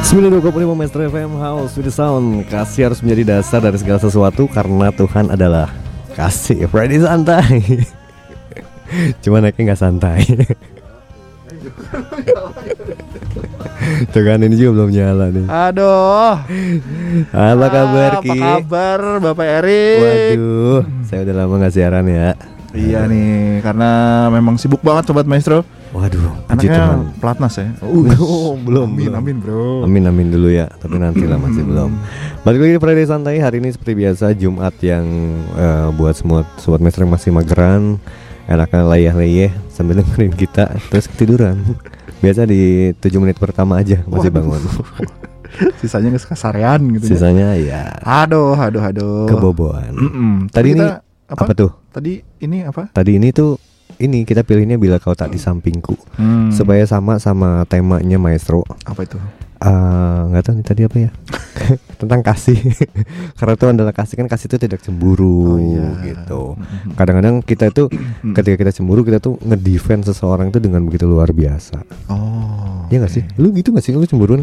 925 Maestro FM House with the Sound Kasih harus menjadi dasar dari segala sesuatu Karena Tuhan adalah kasih Freddy santai Cuma naiknya gak santai Tuh kan ini juga belum nyala nih Aduh. Apa kabar Ki? Apa kabar Bapak Erik? Waduh Saya udah lama gak siaran ya Iya nih, karena memang sibuk banget sobat maestro. Waduh Anaknya Tuhan pelatnas ya. Oh, belum, Amin belum. amin bro. Amin amin dulu ya, tapi nanti lah masih belum. Balik lagi di Friday Santai hari ini seperti biasa Jumat yang eh, buat semua sobat master yang masih mageran enaknya layah-layah sambil dengerin kita terus ketiduran. Biasa di 7 menit pertama aja masih Waduh. bangun. Sisanya kesarean gitu. ya. Sisanya ya Aduh, aduh, aduh. kebobohan. Mm-mm. Tadi ini apa? apa? tuh? Tadi ini apa? Tadi ini tuh ini kita pilihnya bila kau tak di sampingku Hmm, supaya sama sama temanya maestro. apa itu? Eh, nggak tahu nih tadi apa ya tentang kasih karena itu adalah kasih kan kasih itu tidak cemburu Oh, iya. gitu Mhm. kadang-kadang kita itu Hmm. ketika kita cemburu kita tuh ngedefend seseorang itu dengan begitu luar biasa Oh. ya nggak sih lu gitu nggak sih lu cemburu?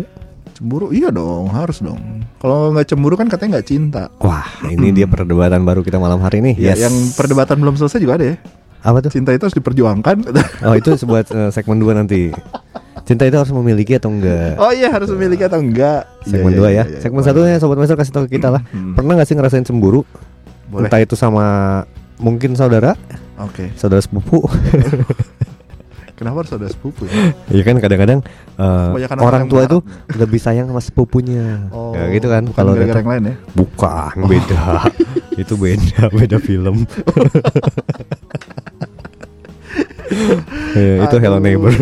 Cemburu? Iya dong, harus dong. Kalau nggak cemburu kan katanya nggak cinta. wah ini dia perdebatan baru kita malam hari ini Ya, yes yang perdebatan belum selesai juga ada ya. apa tuh Cinta itu harus diperjuangkan. oh itu sebuah eh, segmen dua nanti cinta itu harus memiliki atau enggak oh iya, harus memiliki atau enggak? segmen Iya, dua iya, ya iya, iya. segmen satunya sobat master kasih tahu ke kita lah Hmm. pernah nggak sih ngerasain cemburu Boleh. entah itu sama mungkin saudara Oke. saudara sepupu Kenapa harus ada sepupu ya? Iya kan kadang-kadang Kebanyakan orang orang tua yang itu lebih sayang sama sepupunya. Oh, ya gitu kan kalau datang yang lain ya. bukan beda. itu beda, beda film. Ya, itu Hello. Neighbor.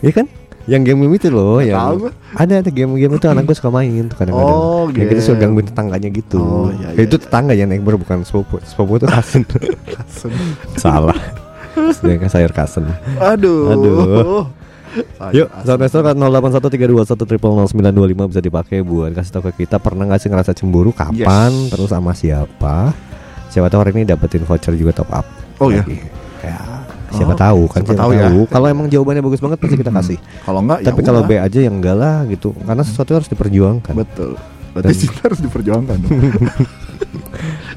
Iya kan? Yang game-game itu loh yang tahu gua. ada ada game-game itu anak gue suka main tuh kadang-kadang. Oh, Ya kita suka game. gangguin tetangganya gitu. Oh, iya, Ya, iya, itu iya. tetangga ya neighbor bukan sepupu. Sepupu itu kasen. Salah. Sedangkan sayur kasen. Aduh. Aduh. Sayur Yuk, Master 081321000925 bisa dipakai buat kasih tau ke kita pernah nggak sih ngerasa cemburu kapan, Yes. terus sama siapa? Siapa tahu hari ini dapetin voucher juga top up. Oh, iya? lagi. Ya, siapa Oh, tahu kan siapa siapa, tahu tahu. ya. Kalau emang jawabannya bagus banget pasti kita kasih. Kalau enggak Tapi ya kalau. B aja yang enggak lah gitu. Karena sesuatu harus diperjuangkan. betul. Berarti cinta harus diperjuangkan.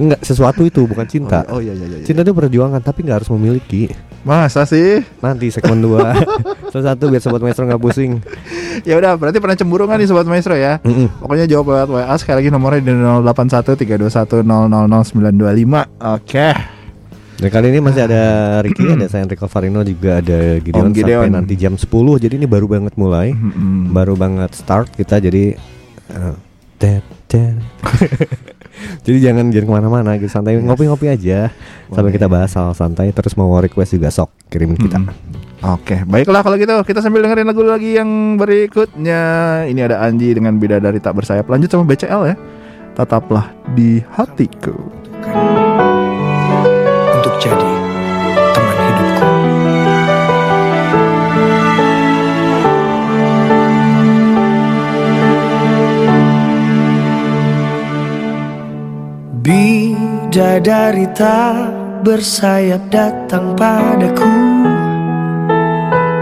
Enggak, sesuatu itu bukan cinta. Oh, oh iya iya iya. Cinta itu perjuangan tapi nggak harus memiliki. Masa sih? Nanti segmen 2 Salah satu biar sobat maestro nggak pusing. Ya udah, berarti pernah cemburu nggak nih sobat maestro ya? Mm-mm. Pokoknya jawab lewat WA sekali lagi nomornya di 081321000925. Oke. Dan kali ini masih ada Ricky, ada saya Enrico Farino juga ada Gideon, Om Gideon. sampai nanti jam 10. Jadi ini baru banget mulai, Mm-mm. baru banget start kita jadi tet. Jadi jangan jangan ke mana-mana gitu santai ngopi-ngopi aja sampai Boleh. kita bahas hal santai terus mau request juga sok kirimin kita. Mm-mm. Oke, baiklah kalau gitu kita sambil dengerin lagu lagi yang berikutnya. Ini ada Anji dengan Bidadari Tak Bersayap. Lanjut sama BCL ya. Tetaplah di hatiku. Bidadari tak bersayap datang padaku.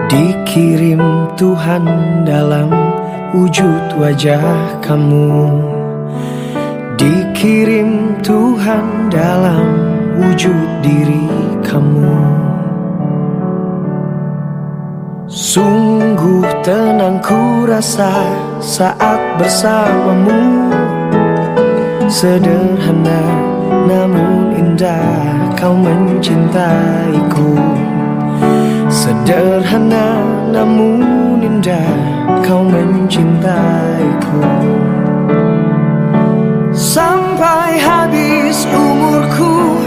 Dikirim Tuhan dalam wujud wajah kamu. Dikirim Tuhan dalam wujud diri kamu. Sungguh tenang ku rasa saat bersamamu Sederhana namun indah kau mencintaiku. Sederhana namun indah kau mencintaiku. Sampai habis umurku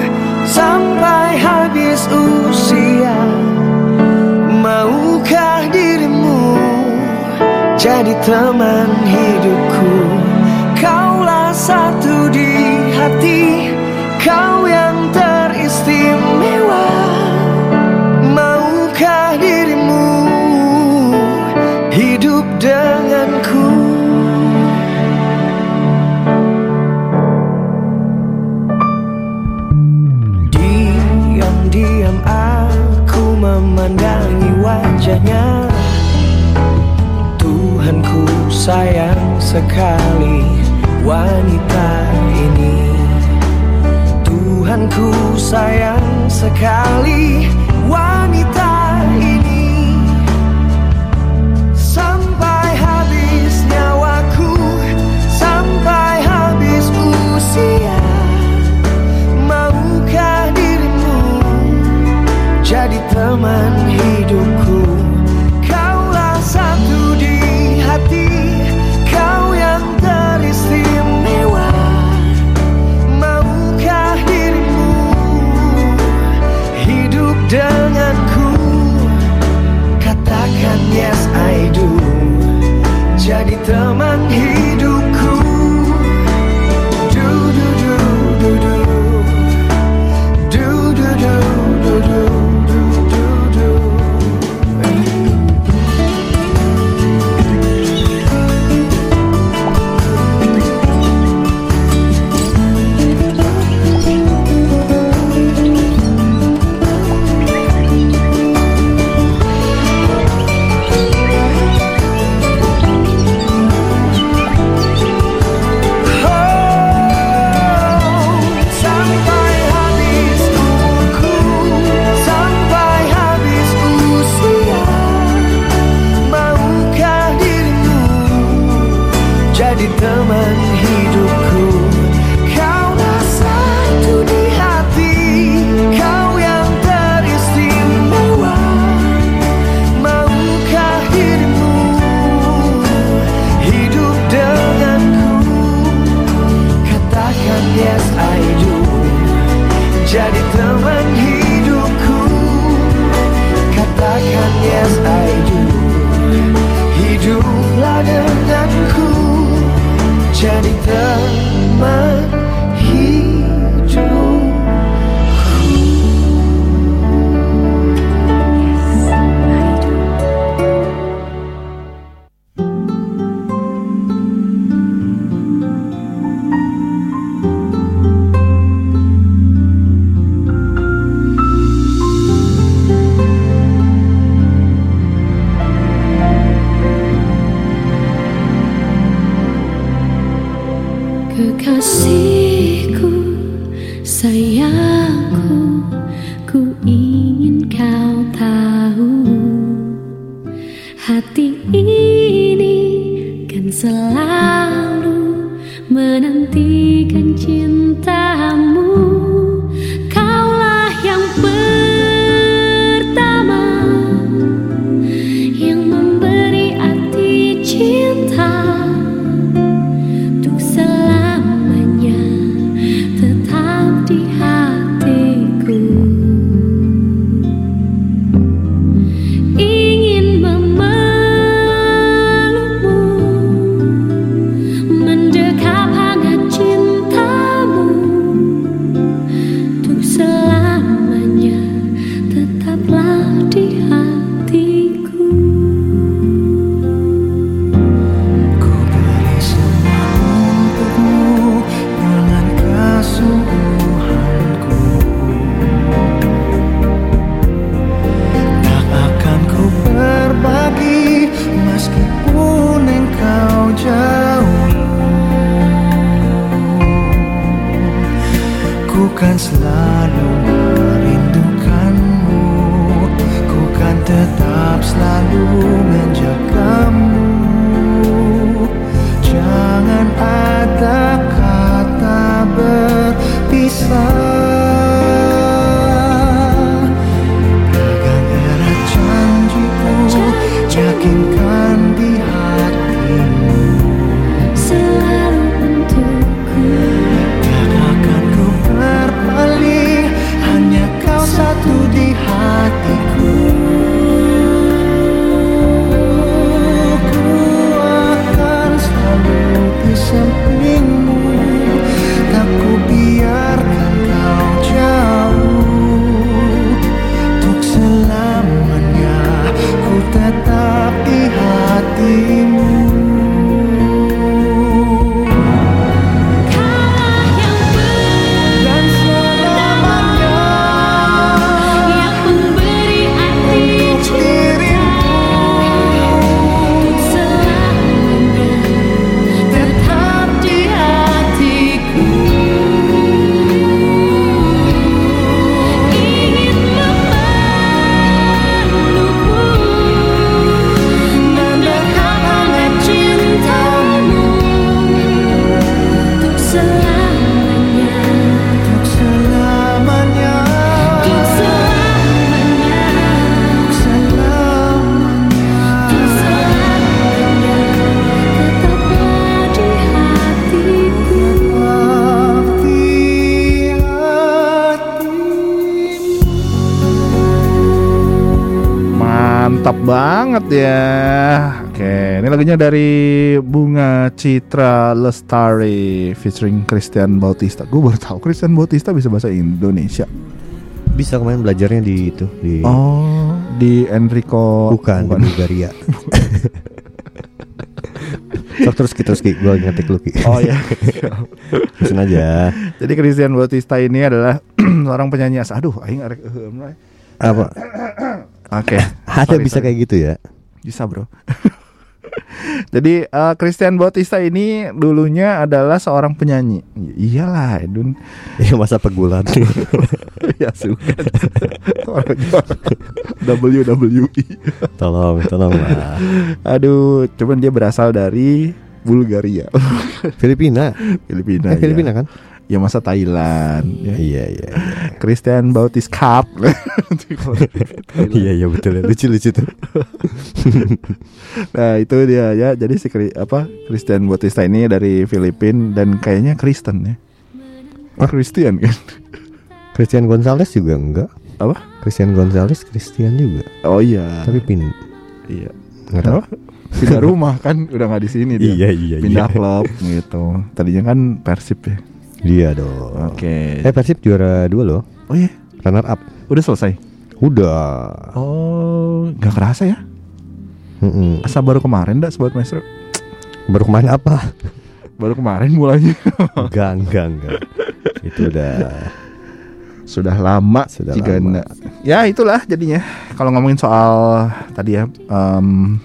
Sampai habis usia Maukah dirimu Jadi teman hidupku satu di hati Kau yang teristimewa. Maukah dirimu hidup denganku? Diam-diam aku memandangi wajahnya. Tuhanku sayang sekali wanita ini. Tuhanku sayang sekali wanita ini. Sampai habis nyawaku Sampai habis usia. Maukah dirimu jadi teman hidupku? Kaulah satu di hati. hidup jadi teman hidup. Ya. Oke, ini lagunya dari Bunga Citra Lestari featuring Christian Bautista. Gue baru tahu Christian Bautista bisa bahasa Indonesia. Bisa kemarin belajarnya di itu di Oh, di Enrico bukan, di Bulgaria. Sok terus kita terus gue ngetik lu. Oh ya. Terusin aja. Jadi Christian Bautista ini adalah seorang penyanyi as. Aduh, aing arek. Apa? Oke. Ada Sorry, bisa sorry. kayak gitu ya? Bisa bro. Jadi eh, Christian Bautista ini dulunya adalah seorang penyanyi. I- iyalah, Edun. Ya masa pegulat. ya suka. WWE. tolong, tolong lah. Aduh, cuman dia berasal dari Bulgaria, Filipina. Filipina. Eh, Filipina ya. kan? Ya masa Thailand. Ya. Iya, iya. Christian Bautista Cup. Iya, iya betul. ya. Lucu-lucu tuh. nah itu dia ya. Jadi si apa Christian Bautista ini dari Filipina dan kayaknya Kristen ya. Oh, Christian kan? Christian Gonzalez juga enggak. Apa? Christian Gonzalez Christian juga. Oh iya. Tapi pin iya. enggak tahu. Pindah rumah kan udah nggak di sini dia. Iya, iya, Pindah iya. klub gitu. Tadinya kan Persib ya. Dia dong. Oke. Eh Persib juara dua loh. Oh iya, Runner up. udah selesai. Udah. Oh, nggak kerasa ya? Mm-mm. Asa baru kemarin dah sobat maestro. Baru kemarin apa? Baru kemarin mulainya. enggak, enggak, enggak. Itu udah Sudah lama Sudah jika lama. Ya itulah jadinya. Kalau ngomongin soal tadi ya em,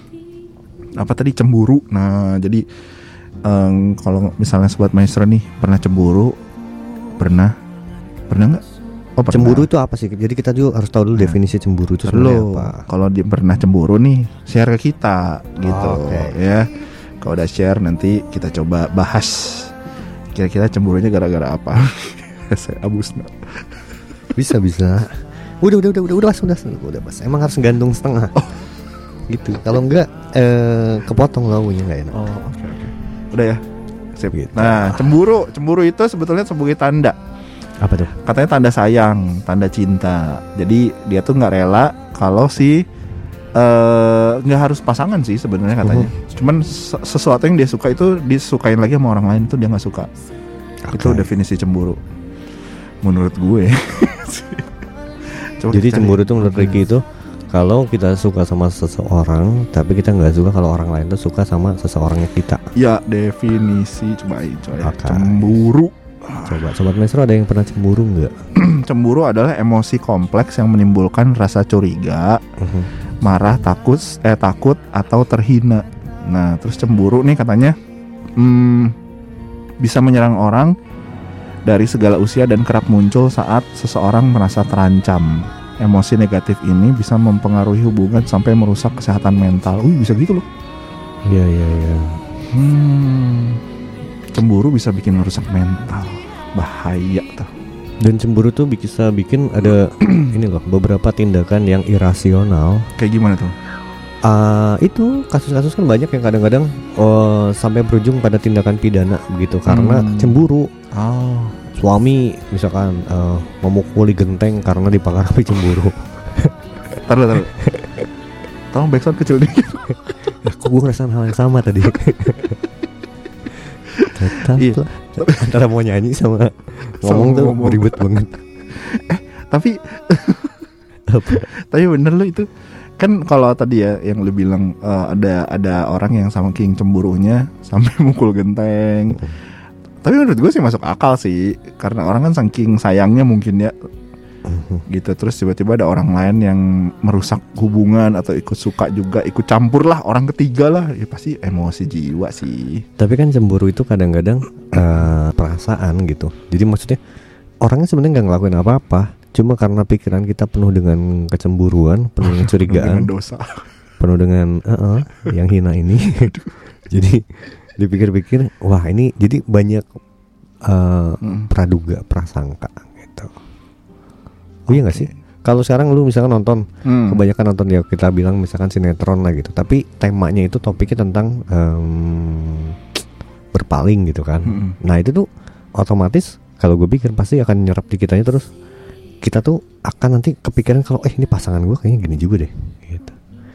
apa tadi cemburu. Nah, jadi em, kalau misalnya sobat maestro nih pernah cemburu, pernah pernah nggak? Oh, pernah. cemburu itu apa sih? Jadi kita juga harus tahu dulu definisi cemburu itu sebenarnya apa. kalau dia pernah cemburu nih, share ke kita gitu Oh, Oke. ya. Kalau udah share nanti kita coba bahas kira-kira cemburunya gara-gara apa. Saya abus no. Bisa, bisa. Udah, udah, udah, udah, udah, mas, udah, udah, mas. Emang harus gantung setengah. Gitu. Kalau enggak eh kepotong launya enggak enak. Oh, oke oke. Udah ya. Sip. Gitu. Nah, cemburu, cemburu itu sebetulnya sebagai tanda. Apa tuh? Katanya tanda sayang, tanda cinta. Jadi dia tuh nggak rela kalau si eh, nggak harus pasangan sih sebenarnya katanya. Cuman se- sesuatu yang dia suka itu disukain lagi sama orang lain itu dia nggak suka. Itu Oke. definisi cemburu. Menurut gue. Coba Jadi cari. cemburu itu menurut Ricky itu kalau kita suka sama seseorang tapi kita nggak suka kalau orang lain tuh suka sama seseorangnya kita. Ya definisi coba coy. Oke. Cemburu. Coba sobat maestro ada yang pernah cemburu nggak? Cemburu adalah emosi kompleks yang menimbulkan rasa curiga, Mhm. marah, takut, eh takut atau terhina. Nah, terus cemburu nih katanya hmm, bisa menyerang orang dari segala usia dan kerap muncul saat seseorang merasa terancam. Emosi negatif ini bisa mempengaruhi hubungan sampai merusak kesehatan mental. Wih, bisa gitu loh. Iya iya iya. Hmm, cemburu bisa bikin merusak mental. Bahaya tuh. Dan cemburu tuh bisa bikin ada ini loh beberapa tindakan yang irasional. Kayak gimana tuh? Ah, itu kasus-kasus kan banyak yang kadang-kadang oh, sampai berujung pada tindakan pidana begitu karena Hmm. cemburu. Oh, Suami misalkan eh, memukuli genteng karena dipengaruhi cemburu. taruh taruh. Tolong backsound kecil dikit. Kok gue ngerasain hal yang sama tadi? Tetap Iya. lah. Antara mau nyanyi sama Sama ngomong tuh ngomong. ribet banget. tapi Apa? tapi bener lo itu kan kalau tadi ya yang lu bilang eh, ada ada orang yang sama king cemburunya sampai mukul genteng tapi menurut gue sih masuk akal sih. Karena orang kan saking sayangnya mungkin ya. Gitu. Terus tiba-tiba ada orang lain yang merusak hubungan atau ikut suka juga ikut campur lah orang ketiga lah. Ya pasti emosi jiwa sih. Tapi kan cemburu itu kadang-kadang eh, perasaan gitu. Jadi maksudnya orangnya sebenarnya nggak ngelakuin apa-apa, cuma karena pikiran kita penuh dengan kecemburuan, penuh dengan curigaan, dengan dosa. Penuh dengan "Eh, eh, yang hina ini. jadi dipikir-pikir, wah ini jadi banyak eh, Mm. praduga, prasangka gitu. Oh iya nggak sih? Kalau sekarang lu misalkan nonton Hmm. kebanyakan nonton ya kita bilang misalkan sinetron lah gitu tapi temanya itu topiknya tentang em, berpaling gitu kan Mm-mm. nah itu tuh otomatis kalau gue pikir pasti akan nyerap di kitanya terus kita tuh akan nanti kepikiran kalau eh ini pasangan gue kayaknya gini juga deh gitu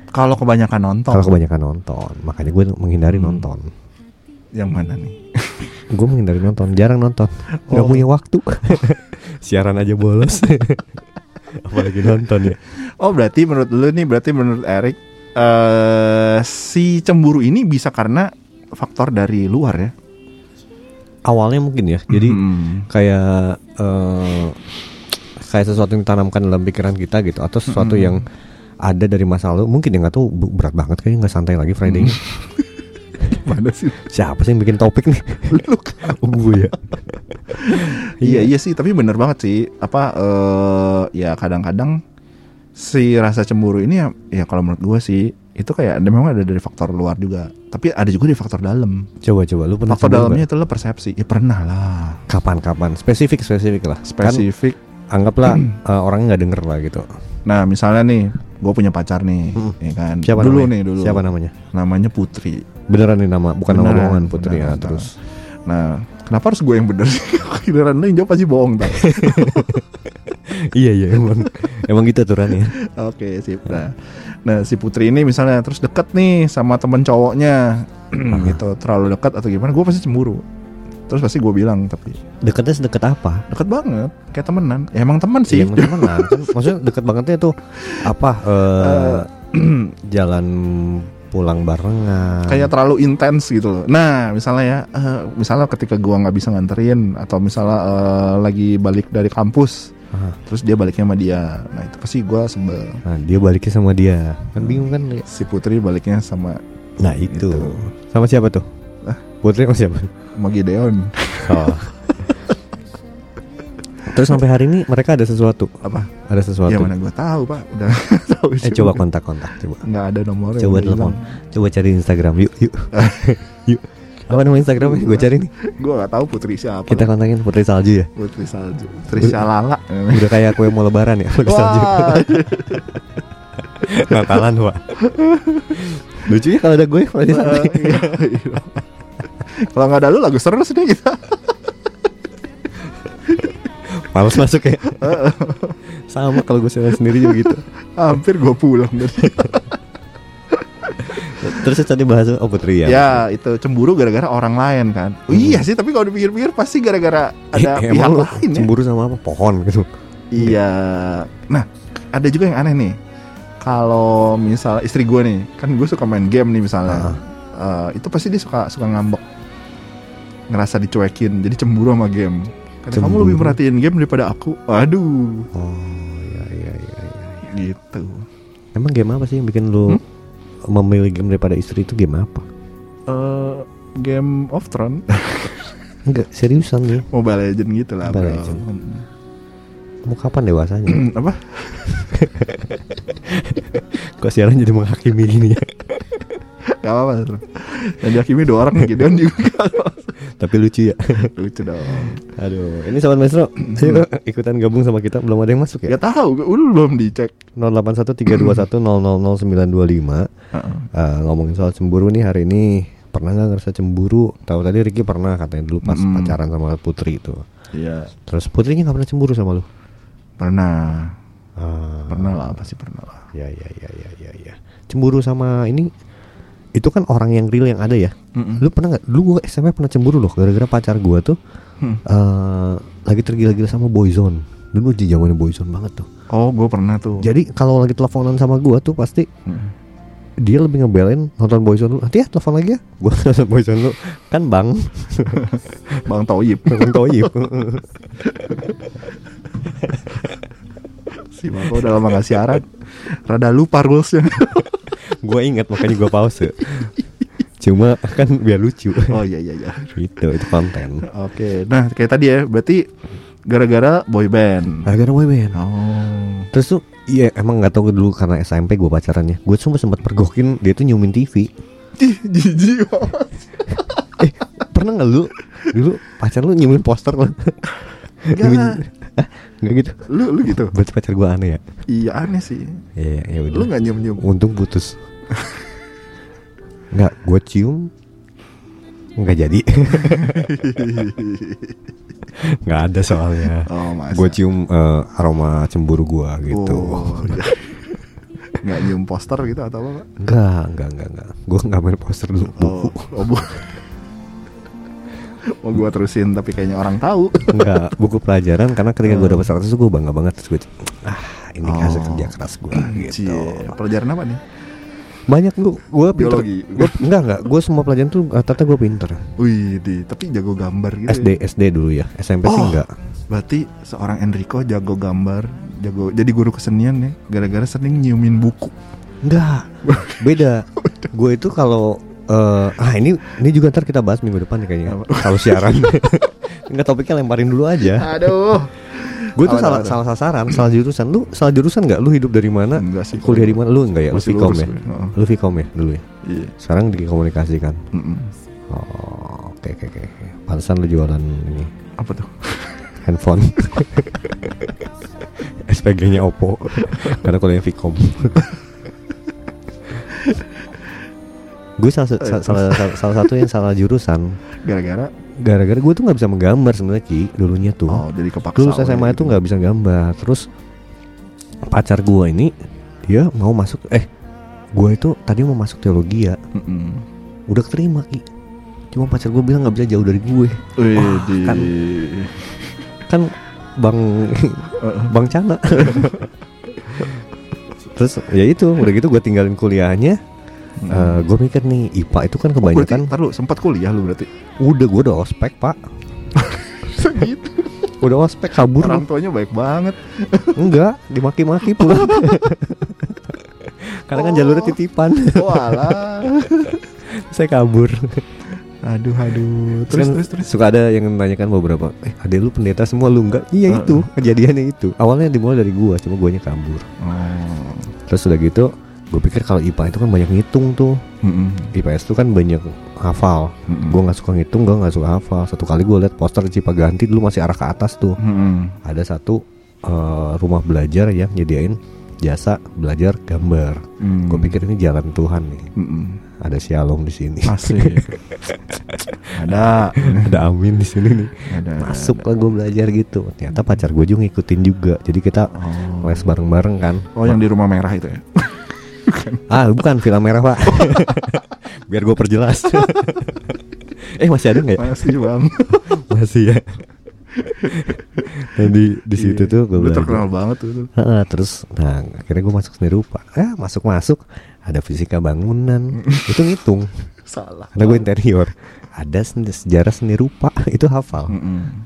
Kalau kebanyakan nonton. Kalau kebanyakan nonton, makanya gue menghindari Hmm. nonton. Yang mana nih? Gue menghindari nonton, jarang nonton. Gak Oh. punya waktu. Siaran aja bolos. Apalagi nonton ya. Oh berarti menurut lu nih berarti menurut Erik eh si cemburu ini bisa karena faktor dari luar ya. Awalnya mungkin ya. Jadi Hmm. kayak eh, kayak sesuatu yang ditanamkan dalam pikiran kita gitu atau sesuatu Mm-mm. yang ada dari masa lalu mungkin ya nggak tahu bu- berat banget kayaknya nggak santai lagi Friday ini mana sih? siapa sih yang bikin topik nih? Lu kan. oh, gue ya? Iya iya. sih tapi bener banget sih. Apa eh ya kadang-kadang si rasa cemburu ini ya, ya kalau menurut gue sih itu kayak ada memang ada dari faktor luar juga. Tapi ada juga dari faktor dalam. Coba coba. Lu pernah faktor dalamnya itu lo persepsi. Ya pernah lah. Kapan kapan spesifik spesifik lah. Kan spesifik. anggaplah eh, orangnya nggak denger lah gitu. Nah misalnya nih gue punya pacar nih Mm. ya kan. Siapa dulu namanya? nih dulu. Siapa namanya? Namanya Putri beneran nih nama bukan nama Beneran, bohongan putri ya beneran. terus nah kenapa harus gue yang bener sih giliran lo yang jawab pasti bohong tak iya iya emang emang gitu aturannya Oke sip. Nah, nah si Putri ini misalnya terus deket nih sama temen cowoknya, gitu terlalu dekat atau gimana? Gue pasti cemburu. Terus pasti gue bilang tapi deketnya sedekat apa deket banget, kayak temenan. Ya, emang teman sih. Iya, emang temenan maksudnya deket bangetnya tuh apa eh, jalan pulang barengan kayak terlalu intens gitu loh. Nah, misalnya ya, eh, misalnya ketika gua nggak bisa nganterin atau misalnya eh, lagi balik dari kampus, Ah. terus dia baliknya sama dia. Nah itu pasti gua sebel. Nah, dia baliknya sama dia. Kan bingung kan? Si Putri baliknya sama Nah, itu. Gitu. Sama siapa tuh? Putri sama siapa? sama Gideon. Oh. Terus sampai hari ini mereka ada sesuatu. Apa? Ada sesuatu. Ya mana gua tahu pak. Udah tahu Eh coba kontak-kontak coba. nggak ada nomornya. Coba telepon. Coba cari Instagram yuk yuk. yuk. Apa nama Instagramnya? Gue cari nih. Gua nggak tahu Putri siapa. Kita kontakin Putri Salju ya. Putri Salju. Putri Salala. Udah kayak kue mau lebaran ya Putri Salju. Wah. Nakalan Wak. Lucunya kalau ada gue kalau. Iya, iya. Kalau nggak ada lu lagu seru sih kita. Males masuk ya. Sama kalau gue sendiri juga gitu. Hampir gua pulang dari. Terus tadi bahas oh Putri ya. ya itu cemburu gara-gara orang lain kan. Oh, iya sih tapi kalau dipikir-pikir pasti gara-gara ada Eh, pihak lain ya. cemburu sama apa? Pohon gitu. Iya. Nah, ada juga yang aneh nih. Kalau misal istri gue nih, kan gue suka main game nih misalnya. Eh, itu pasti dia suka suka ngambek, ngerasa dicuekin, jadi cemburu sama game. Karena kamu Cemburu. lebih perhatiin game daripada aku. Aduh, Oh iya iya iya. iya. gitu. Emang game apa sih yang bikin lu memilih game daripada istri itu game apa? Eh, game of Thrones, Enggak seriusan nih. Mobile Legend gitu lah, Mobile bro. Legend. Mau kapan dewasanya? Hmm, Apa? Kok siaran jadi menghakimi gini ya? Gak apa-apa. Yang dihakimi dua orang Gideon juga Tapi lucu ya. lucu dong. Aduh, ini sobat Maestro, ayo ikutan gabung sama kita. Belum ada yang masuk ya? Gak tahu, lu belum dicek. 081321000925. Heeh. Eh, ngomongin soal cemburu nih hari ini pernah nggak ngerasa cemburu? Tahu tadi Ricky pernah katanya dulu pas Mm-mm. pacaran sama Putri itu. Iya, Terus Putrinya nggak pernah cemburu sama lu? pernah. Ah, Pernah lah, pasti pernah lah. Ya ya ya ya ya ya. Cemburu sama ini itu kan orang yang real yang ada ya. Mm-mm. Lu pernah nggak? Lu gua SMP pernah cemburu loh gara-gara pacar gua tuh Hmm. eh lagi tergila-gila sama Boyzone. Dulu di zamannya Boyzone banget tuh. Oh, gue pernah tuh. Jadi kalau lagi teleponan sama gua tuh pasti Mm. dia lebih ngebelain nonton Boyzone. Nanti ya telepon lagi ya. Gua nonton Boyzone dulu. Kan Bang, Bang Toyib. Bang Toyib. si Mako udah lama gak siaran. Rada lupa rulesnya. gua inget makanya gua pause. Cuma kan biar lucu. oh iya iya iya. gitu, itu konten. Oke, nah kayak tadi ya, berarti gara-gara boy band. Gara-gara boyband. Oh. Terus tuh iya emang nggak tahu dulu karena SMP gue pacarannya. Gue cuma sempat pergokin dia tuh nyumin TV. Ih, jijik banget. Eh pernah nggak lu dulu pacar lu nyumin poster lu? Enggak. Nggak gitu. Lu lu gitu. Berarti pacar gue aneh ya. Iya aneh sih. Iya ya udah. Lu gak nyium-nyium. Untung putus. Nggak, gue cium nggak jadi. nggak ada soalnya. Oh. Gue cium eh, aroma cemburu gue gitu. Oh, iya. nggak nyium poster gitu atau apa? Enggak, enggak, enggak, enggak. Gue nggak main poster dulu. Oh, oh bu. Mau gua terusin tapi kayaknya orang tahu. Enggak, buku pelajaran karena ketika gue dapet 100 gue bangga banget terus gue ah ini hasil Oh. kerja keras gue gitu. Cie, pelajaran apa nih? Banyak lu, gue pinter. Gua, enggak enggak, gue semua pelajaran tuh rata-rata gue pinter. Wih, di, tapi jago gambar gitu. SD ya? SD dulu ya, SMP sih Oh. enggak. Berarti seorang Enrico jago gambar, jago jadi guru kesenian ya, gara-gara sering nyiumin buku. Enggak, beda. gue itu kalau eh, ah ini ini juga ntar kita bahas minggu depan ya kayaknya. Kalau siaran, enggak topiknya lemparin dulu aja. Aduh. Gue tuh salah salah sasaran, salah jurusan. Lu salah jurusan nggak? Lu hidup dari mana? Enggak sih. Kuliah di mana? Lu enggak ya? Lu Vkom ya? heeh. Lu Vkom ya dulu ya? Iya. Sekarang di komunikasi kan? Mm-mm. Oh, oke oke oke. oke. Pantesan lu jualan ini Apa tuh? handphone. SPG-nya Oppo. Karena kuliahnya Vkom. gue salah, sa- salah, salah, salah satu yang salah jurusan. Gara-gara? Gara-gara gue tuh nggak bisa menggambar sebenarnya ki dulunya tuh. Oh jadi kepaksa. dulu SMA tuh nggak bisa gambar. Terus pacar gue ini dia mau masuk eh gue itu tadi mau masuk teologi ya. Mm-mm. udah keterima ki. Cuma pacar gue bilang nggak bisa jauh dari gue. Wih, Wah, di kan. kan bang bang Cana terus ya itu udah gitu gue tinggalin kuliahnya Mm. gue mikir nih IPA itu kan Oh, berarti kebanyakan lu sempat kuliah lu berarti. udah gue udah ospek pak Segitu. udah ospek kabur Orang tuanya baik banget. enggak dimaki-maki pulang karena kan jalurnya titipan Walah. saya kabur Aduh aduh. terus, Terus terus terus. suka ada yang menanyakan beberapa eh ada lu pendeta semua lu enggak iya Heeh. itu kejadiannya itu awalnya dimulai dari gua cuma guanya kabur Oh. terus udah gitu gue pikir kalau IPA itu kan banyak ngitung tuh Mm-mm. IPS tuh kan banyak hafal Mm-mm. gue nggak suka ngitung gue nggak suka hafal satu kali gue liat poster Cipaganti dulu masih arah ke atas tuh Mm-mm. ada satu eh, rumah belajar yang nyediain jasa belajar gambar Mm. gue pikir ini jalan Tuhan nih Mm-mm. ada Shalom di sini ada. ada Amin di sini nih Ada. masuk lah gue belajar gitu ternyata pacar gue juga ngikutin juga jadi kita Oh. les bareng-bareng kan Oh yang di rumah merah itu ya. Ah bukan film merah pak. Biar gue perjelas. Eh masih ada nggak ya? Masih bang. masih ya? Jadi di situ Iya. tuh gue terkenal banget tuh. Heeh, terus nah akhirnya gue masuk seni rupa ah masuk masuk ada fisika bangunan. Itu ngitung Salah. karena gue interior. Ada seni- sejarah seni rupa itu hafal.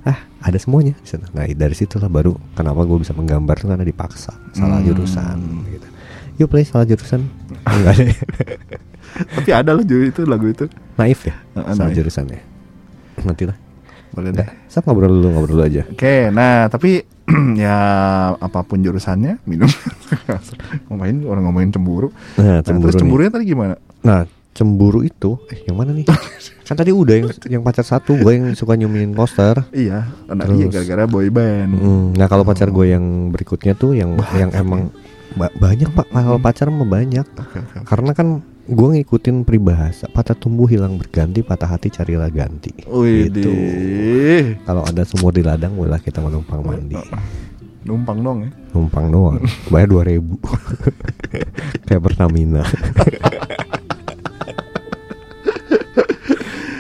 Ah ada semuanya di sana. nah dari situlah baru kenapa gue bisa menggambar tuh karena dipaksa. Salah Hmm. jurusan gitu yuk play salah jurusan enggak Tapi ada loh itu lagu itu. naif ya Heeh, salah naif. jurusannya nanti lah Boleh deh. Sap ngobrol dulu ngobrol dulu aja Oke, nah tapi ya apa pun jurusannya minum. ngomongin orang ngomongin cemburu. nah Nah, cemburu terus nih. cemburunya tadi gimana? nah cemburu itu eh yang mana nih kan tadi udah yang yang pacar satu gue yang suka nyumin poster Iya, anak Terus. iya gara-gara boy band. Hmm, nah kalau pacar gue yang berikutnya tuh yang yang emang ba- banyak pak. Kalau pacar mah banyak. Oke, oke. karena kan gue ngikutin peribahasa patah tumbuh hilang berganti patah hati carilah ganti. Wih, gitu kalau ada sumur di ladang bolehlah kita menumpang mandi. Numpang dong ya. numpang doang. Bayar dua ribu. Kayak Pertamina.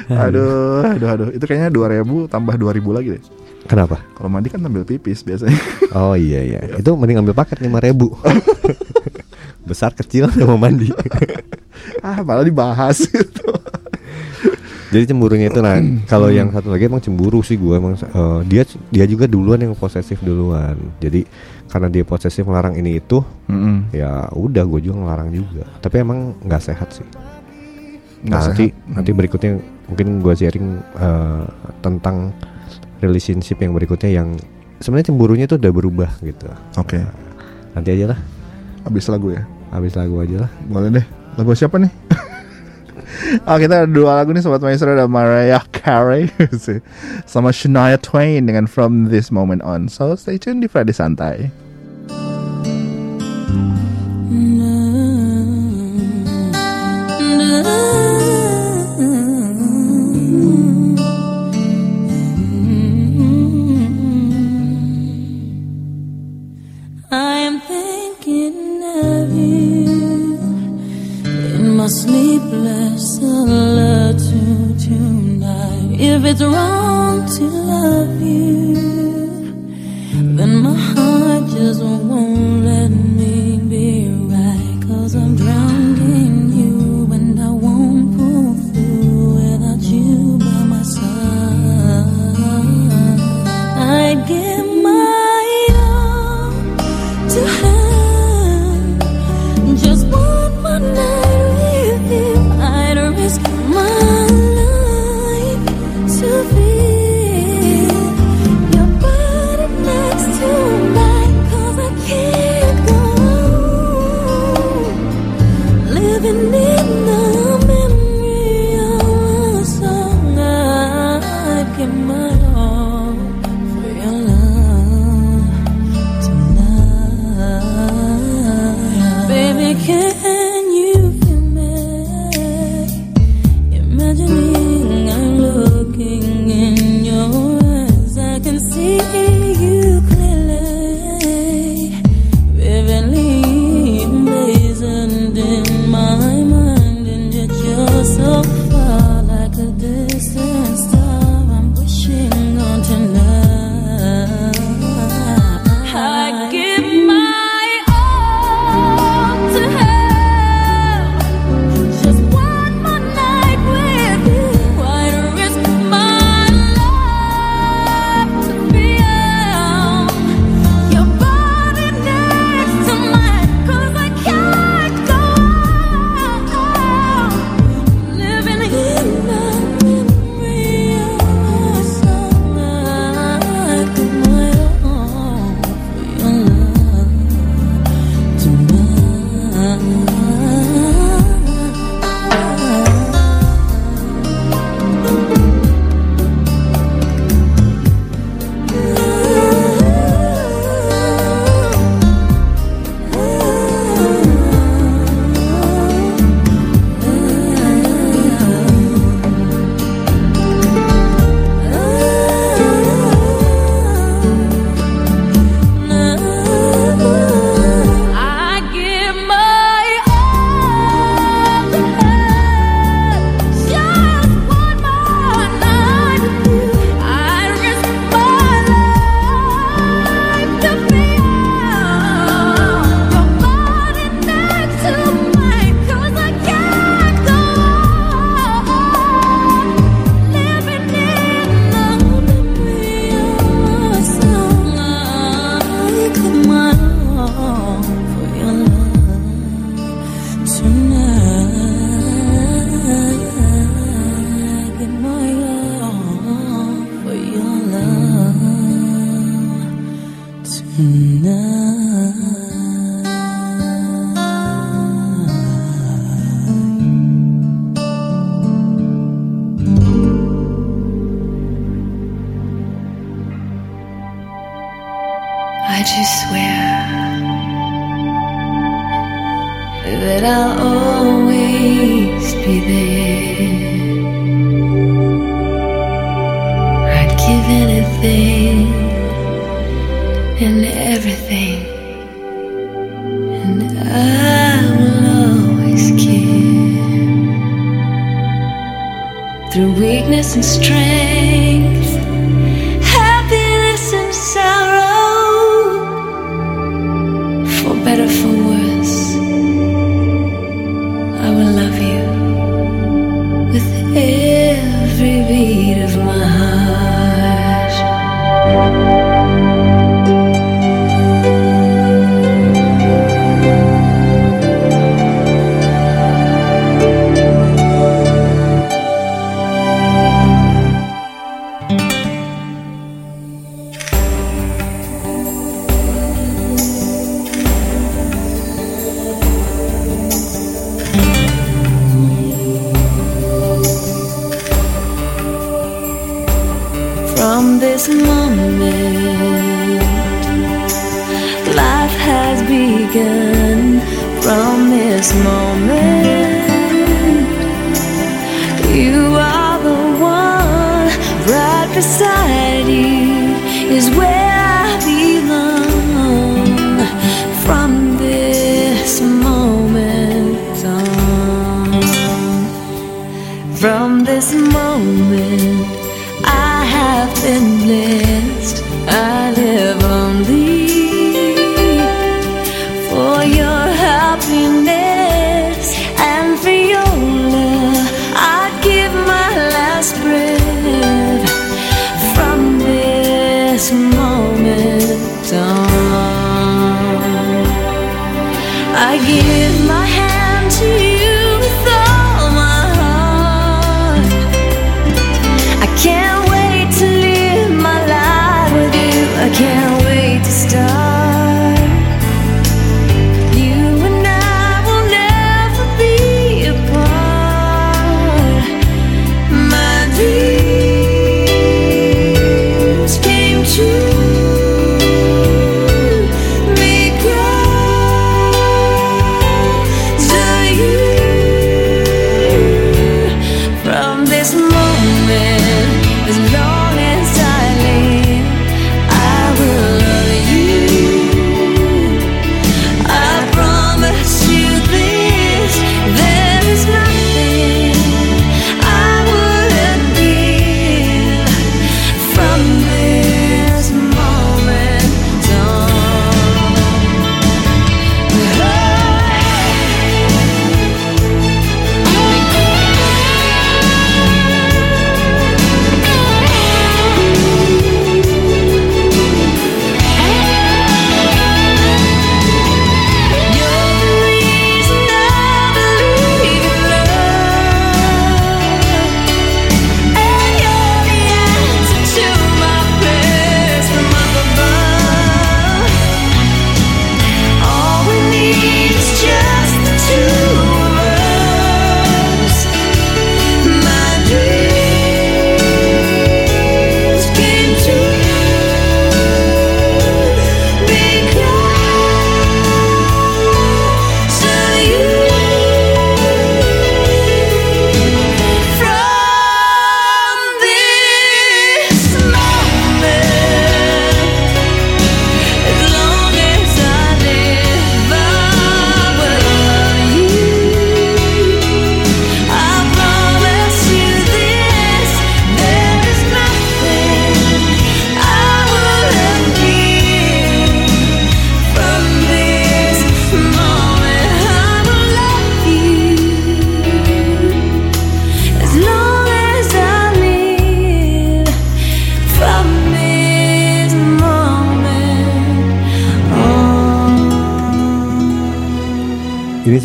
Aduh, aduh, aduh. Itu kayaknya 2000 tambah 2000 lagi deh. Kenapa Kalau mandi kan sambil pipis biasanya. oh iya iya itu mending ambil paket lima ribu besar kecil sama mandi ah, malah dibahas gitu. Jadi cemburunya itu nah kalau yang satu lagi emang cemburu sih gue emang eh, dia dia juga duluan yang posesif duluan. Jadi karena dia posesif melarang ini itu Mm-mm. ya udah gue juga ngelarang juga. Tapi emang nggak sehat sih. Nggak Nah, nanti sehat. nanti berikutnya mungkin gue sharing eh, tentang relationship yang berikutnya yang sebenarnya cemburunya itu udah berubah gitu. Oke. Nah, nanti aja lah, Habis lagu ya. habis lagu aja lah. Boleh deh. Lagu siapa nih? Ah kita ada dua lagu nih Sobat Maestro ada Mariah Carey sama Shania Twain dengan From This Moment On. So stay tune di Friday Santai.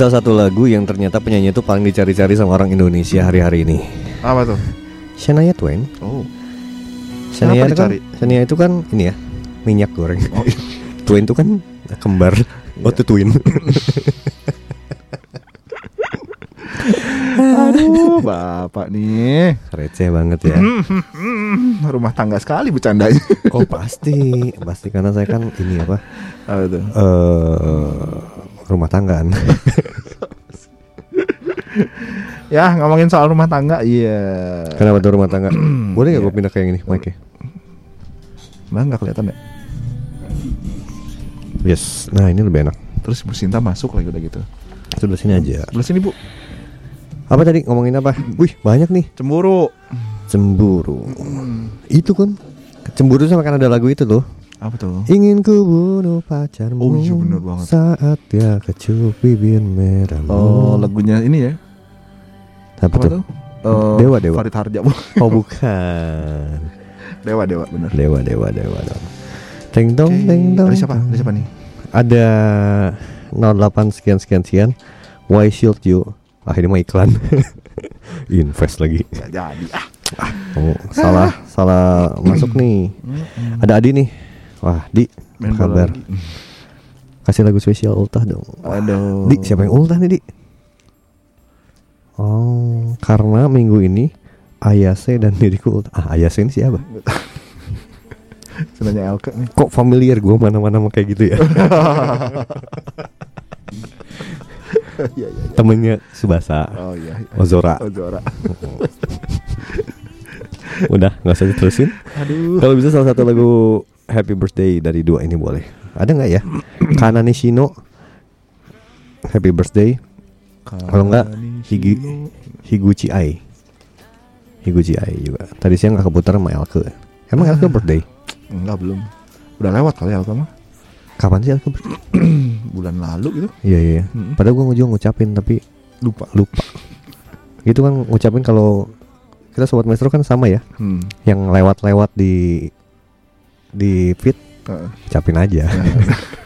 Salah satu lagu yang ternyata penyanyi itu paling dicari-cari sama orang Indonesia hari-hari ini. Apa tuh? Shania Twain. Oh. Shania itu kan? Shania itu kan ini ya minyak goreng. Oh. Twain itu kan kembar. Iya. Oh, itu twin. Aduh, Bapak nih. Receh banget ya. Rumah tangga sekali bercandanya. Oh pasti, pasti karena saya kan ini apa? Apa tuh? eh rumah tanggaan. Ya, ngomongin soal rumah tangga, iya. Kenapa tuh rumah tangga? Boleh nggak gue pindah ke yang ini, Mike? Bang nggak kelihatan ya? Yes. Nah ini lebih enak. Terus Bu Sinta masuk lagi udah gitu. Sebelah sini aja. Sebelah sini, Bu. Apa tadi ngomongin apa? Wih banyak nih. Cemburu. Cemburu. Itu kan. Cemburu sama kan ada lagu itu tuh. Apa tuh? Ingin ku bunuh pacarmu Oh, iya, bener banget. Saat dia kecup bibir merahmu Oh, lagunya ini ya. Apa, tuh? Eh, Dewa, Dewa. Farid Harja. Oh bukan Dewa, Dewa, bener. Dewa Dewa Dewa dong Teng dong Oke, teng dong Ada siapa? Ada siapa nih? Ada 08 sekian sekian sekian Why should you Ah ini mah iklan Invest lagi Gak jadi. Ah. Kamu salah salah masuk nih Ada Adi nih Wah Di Main kabar lagi. Kasih lagu spesial ultah dong Aduh. Di siapa yang ultah nih Di Oh karena minggu ini Ayase dan diriku Ah Ayase ini siapa Senanya Elke nih. Kok familiar gue mana-mana sama kayak gitu ya Iya, iya. iya. Temennya Subasa Oh iya. Ozora Oh, Zora. Udah nggak usah diterusin Aduh. Kalau bisa salah satu lagu Happy Birthday dari dua ini boleh Ada nggak ya Kanane Shino Happy Birthday Kalau nggak Higi Higuchi Ai Higuchi Ai juga. Tadi siang nggak keputar sama Elke. Emang Elke birthday? Enggak belum. Udah lewat kali Elka mah. Kapan sih Elke birthday? Bulan lalu gitu. Iya iya. Mm-mm. Padahal gue juga ngucapin tapi Lupa. lupa. Gitu kan ngucapin kalau kita sobat maestro kan sama ya. Hmm. Yang lewat-lewat di di feed Heeh. ucapin aja.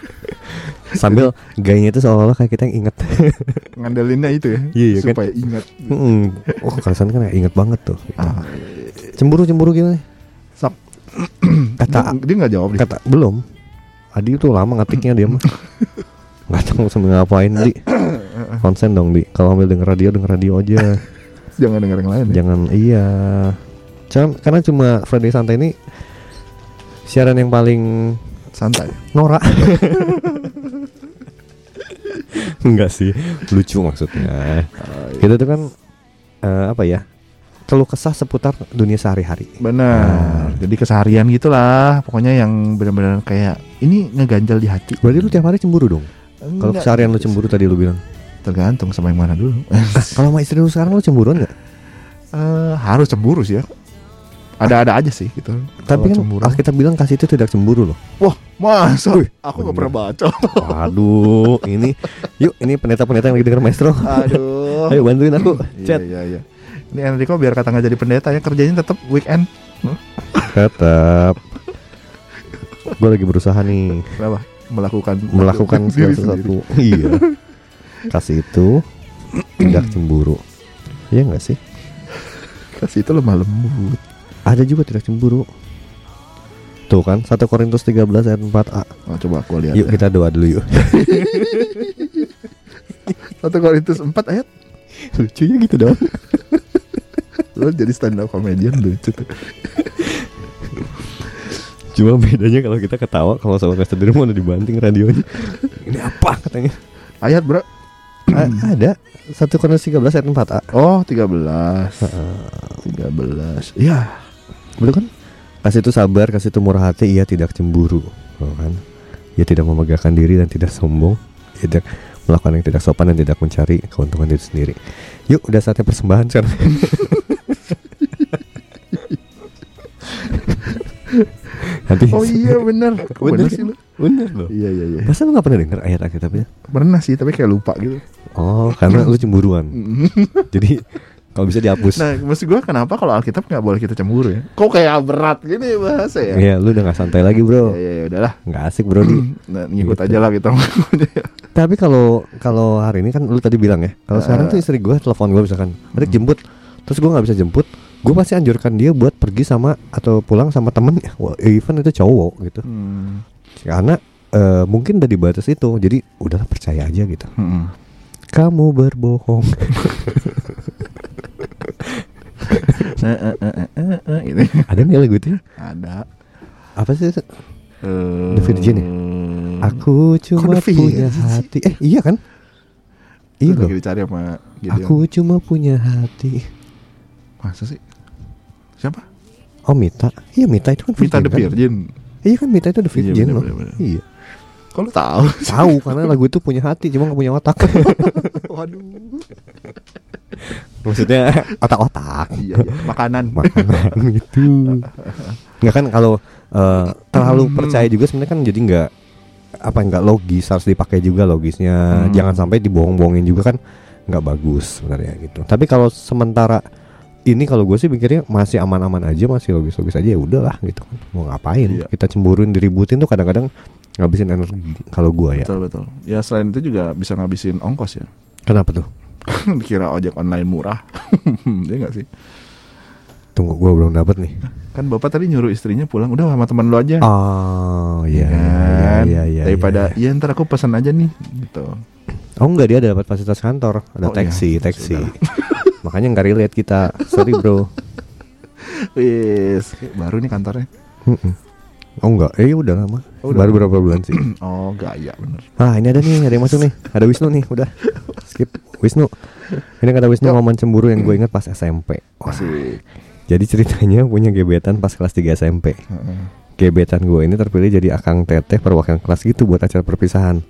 Sambil gayanya itu seolah-olah kayak kita yang inget. Ngandelinnya itu ya. Iya, iya kan? supaya ingat. Mm-mm. Oh kalian kan inget banget tuh. Ah, Cemburu-cemburu gimana? Sok. Kata dia, dia nggak jawab deh. kata belum. Adi tuh lama ngetiknya dia mah. Gak tahu sambil ngapain di. Konsen dong di. Kalau ambil denger radio denger radio aja. Jangan denger yang lain. Ya. Jangan iya. Cuman, karena cuma Friday Santai ini siaran yang paling Santai. norak. Enggak sih, lucu maksudnya. Kita tuh kan eh, apa ya? Keluh kesah seputar dunia sehari-hari. Benar. Jadi keseharian gitulah. Pokoknya yang benar-benar kayak ini ngeganjal di hati. Berarti lu tiap hari cemburu dong? Kalau keseharian lu cemburu tadi lu bilang. Tergantung sama yang mana dulu. Kalau sama istri lu sekarang lu cemburuan nggak? Eh, harus cemburu sih ya. Ada-ada aja sih gitu. Tapi kan Kalau cemburu. Alkitab bilang kasih itu tidak cemburu loh. Wah, masa? Wih, Aku bener. gak pernah baca. Aduh, ini yuk ini pendeta-pendeta yang lagi denger maestro. Aduh. Ayo bantuin aku. Iya, Chat. iya, iya. Ini Enrico biar kata nggak jadi pendeta ya kerjanya tetap weekend. Tetap. Gue lagi berusaha nih Kenapa? Melakukan melakukan segala sesuatu. Iya. Kasih itu tidak cemburu. Iya nggak sih? Kasih itu lemah lembut. Ada juga tidak cemburu. Tuh kan 1 Korintus 13 ayat 4a. Oh, coba aku lihat. Yuk ya. kita doa dulu yuk. 1 Korintus 4 ayat. Lucunya gitu dong. Lo jadi stand up comedian lucu tuh. Cuma bedanya kalau kita ketawa kalau sama Master di rumah udah dibanting radionya. Ini apa katanya? Ayat, Bro. A- ada 1 Korintus 13 ayat 4a. Oh, 13. 13. Ya. Betul kan? Kasih itu sabar, kasih itu murah hati, ia tidak cemburu, Oh kan? Ia tidak memegahkan diri dan tidak sombong, ia tidak melakukan yang tidak sopan dan tidak mencari keuntungan diri sendiri. Yuk, udah saatnya persembahan sekarang. Nanti Oh iya bener. Kok bener sih lu? bener loh. Iya iya iya. Masa lu gak pernah denger ayat Alkitabnya? Pernah sih tapi kayak lupa gitu. Oh, karena lu cemburuan. Jadi kalau bisa dihapus. Nah, maksud gue kenapa kalau Alkitab nggak boleh kita cemburu ya? Kok kayak berat gini bahasa ya? Iya, lu udah gak santai lagi, Bro. Iya ya udahlah. Nggak asik, Bro. Di. Nah, ngikut Gitu. aja lah kita. Tapi kalau kalau hari ini kan lu tadi bilang ya, kalau sekarang tuh istri gue telepon gue misalkan, adik jemput, terus gue nggak bisa jemput, gue pasti anjurkan dia buat pergi sama atau pulang sama temennya, Wah, even itu cowok gitu, Hmm. karena eh, mungkin udah di batas itu, jadi udahlah percaya aja gitu. Hmm. Kamu berbohong. Eh, eh, eh, eh, eh, eh, gitu. Ada nggak lagu itu? Ada. Apa sih? Eh, The Virgin ya? Aku cuma punya hati. Eh iya kan? Iya loh. dicari sama Gideon. Aku cuma punya hati. Masa sih? Siapa? Oh Mita, iya Mita itu kan Vita the kan? Virgin. Iya kan Mita itu The Iya, Virgin bener, loh. bener, bener. Iya. Kok lu tahu? Tahu karena lagu itu punya hati cuma nggak punya otak. Waduh. Maksudnya otak-otak. Iya, iya. Makanan. Makanan gitu. Nggak kan kalau eh, terlalu percaya juga sebenarnya kan jadi nggak apa nggak logis harus dipakai juga logisnya. Hmm. Jangan sampai dibohong-bohongin juga kan nggak bagus sebenarnya gitu. Tapi kalau sementara ini kalau gue sih pikirnya masih aman-aman aja masih logis-logis aja ya udahlah gitu kan mau ngapain Iya. kita cemburuin diributin tuh kadang-kadang ngabisin energi kalau gue ya Betul betul. Ya selain itu juga bisa ngabisin ongkos ya. kenapa tuh Dikira ojek online murah. Dia nggak sih? tunggu gue belum dapat nih Kan bapak tadi nyuruh istrinya pulang, udah sama teman lu aja. Oh iya kan? iya iya. Daripada iya. ya ntar aku pesan aja nih gitu. Oh enggak dia ada dapat fasilitas kantor, ada Oh, taksi, iya. taksi. Sudah. Makanya nggak relate kita. Sorry bro. Wis, baru nih kantornya. Mm-mm. Oh enggak, eh udah lama. Oh, udah Baru lama. berapa bulan sih? Oh, gaya bener. Ah ini ada nih, ada yang masuk nih. Ada Wisnu nih, udah. Skip Wisnu. Ini kata Wisnu Yuk. momen cemburu yang gue ingat pas SMP. Wah, Asik. jadi ceritanya punya gebetan pas kelas 3 SMP. Gebetan gue ini terpilih jadi akang teteh perwakilan kelas gitu buat acara perpisahan.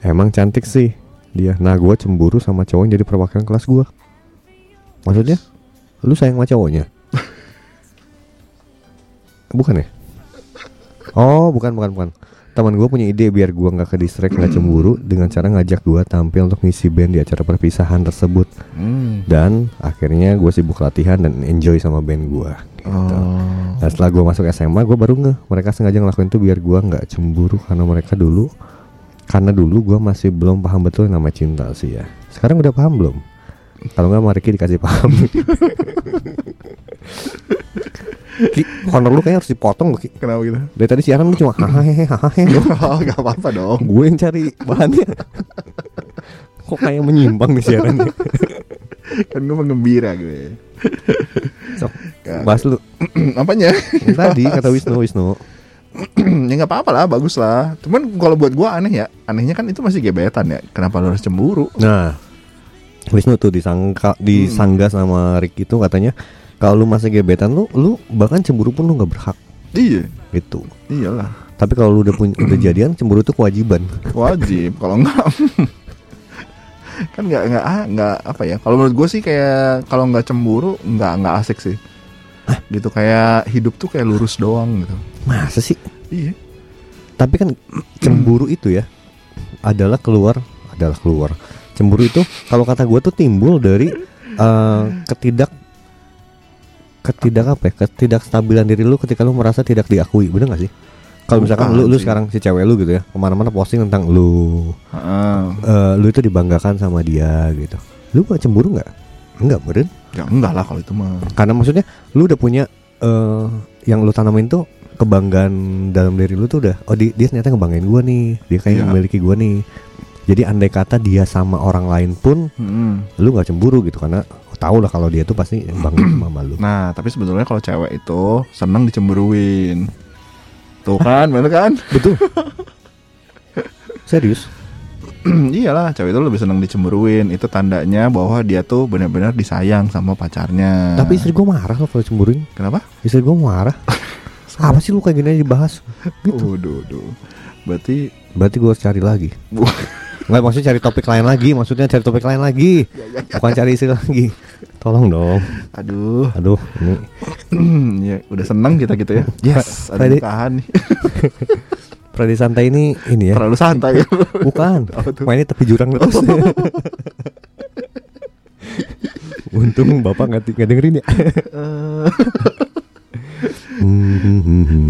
Emang cantik sih dia. Nah gue cemburu sama cowok yang jadi perwakilan kelas gue. Maksudnya? Lu sayang sama cowoknya? bukan ya? Oh, bukan, bukan, bukan. Teman gue punya ide biar gue nggak ke distract, nggak cemburu dengan cara ngajak gue tampil untuk ngisi band di acara perpisahan tersebut. Hmm. Dan akhirnya gue sibuk latihan dan enjoy sama band gue. Gitu. Oh. Nah setelah gue masuk SMA gue baru nge mereka sengaja ngelakuin itu biar gue nggak cemburu karena mereka dulu karena dulu gue masih belum paham betul nama cinta sih ya. Sekarang udah paham belum? Kalau nggak mari Ki dikasih paham. Ki, honor lu kayaknya harus dipotong loh Ki. Kenapa gitu? Dari tadi siaran lu cuma hahaha doang. Oh, gak apa-apa dong. Gue yang cari bahannya. Kok kayak menyimpang nih siarannya. Kan gue menggembira gue. Sok, bahas lu. Apanya? Yang tadi kata Wisnu Wisnu. ya nggak apa-apa lah, bagus lah. Cuman kalau buat gua aneh ya, anehnya kan itu masih gebetan ya. Kenapa lu harus cemburu? Nah, Wisnu tuh disangka disangga sama Rick itu katanya kalau lu masih gebetan lu, lu bahkan cemburu pun lu nggak berhak Iya, gitu. iyalah. Tapi kalau lu udah punya udah jadian, cemburu itu kewajiban. Wajib. Kalau enggak kan nggak nggak ah, nggak apa ya kalau menurut gue sih kayak kalau nggak cemburu nggak nggak asik sih gitu kayak hidup tuh kayak lurus doang gitu Masa sih? iya Tapi kan cemburu itu ya adalah keluar adalah keluar. Cemburu itu kalau kata gue tuh timbul dari eh, ketidak ketidak apa ya? Ketidakstabilan diri lu ketika lu merasa tidak diakui, bener gak sih? Kalau misalkan lu lu sih. sekarang si cewek lu gitu ya, ke mana-mana posting tentang lu, eh, lu itu dibanggakan sama dia gitu. Lu gak cemburu nggak? Enggak beren? ya enggak lah kalau itu mah Karena maksudnya lu udah punya eh yang lu tanamin tuh kebanggaan dalam diri lu tuh udah oh di- dia ternyata ngebanggain gua nih, dia kayak Iya. memiliki gua nih. Jadi andai kata dia sama orang lain pun Hmm. lu nggak cemburu gitu karena tahu lah kalau dia tuh pasti bangga sama lu. nah tapi sebetulnya kalau cewek itu seneng dicemburuin tuh kan bener kan Betul. Serius? iyalah cewek itu lebih seneng dicemburuin itu tandanya bahwa dia tuh benar-benar disayang sama pacarnya Tapi istri gua marah loh kalau cemburuin. kenapa Istri gua marah. Apa sih lu kayak gini aja dibahas? Gitu. Waduh, waduh. berarti Berarti gua harus cari lagi. Bu- Nggak maksudnya cari topik lain lagi, maksudnya cari topik lain lagi. Bukan cari istri lagi. Tolong dong. aduh Aduh, ini ya udah seneng kita gitu ya yes ada nikahan nih Friday santai ini ini ya. terlalu santai Bukan. Tuh? Mainnya tepi jurang terus. Untung bapak nggak nggak dengerin ya.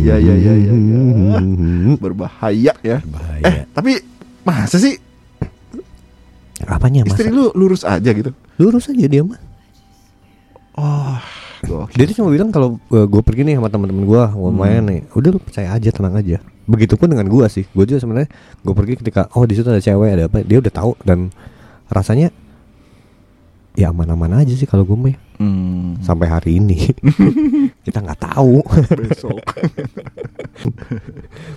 Iya, iya, iya, iya, iya. berbahaya ya eh Bahaya. tapi masa sih Apanya mas? istri lu lurus aja gitu Lurus aja dia mah. oh gokil. Dia tuh cuma bilang kalau gue pergi nih sama teman-teman gue mau main nih, udah lu percaya aja tenang aja. Begitupun dengan gue sih, gue juga sebenarnya gue pergi ketika oh di situ ada cewek ada apa, dia udah tahu dan rasanya ya aman-aman aja sih kalau gue mah. Hmm, sampai hari ini kita nggak tahu. besok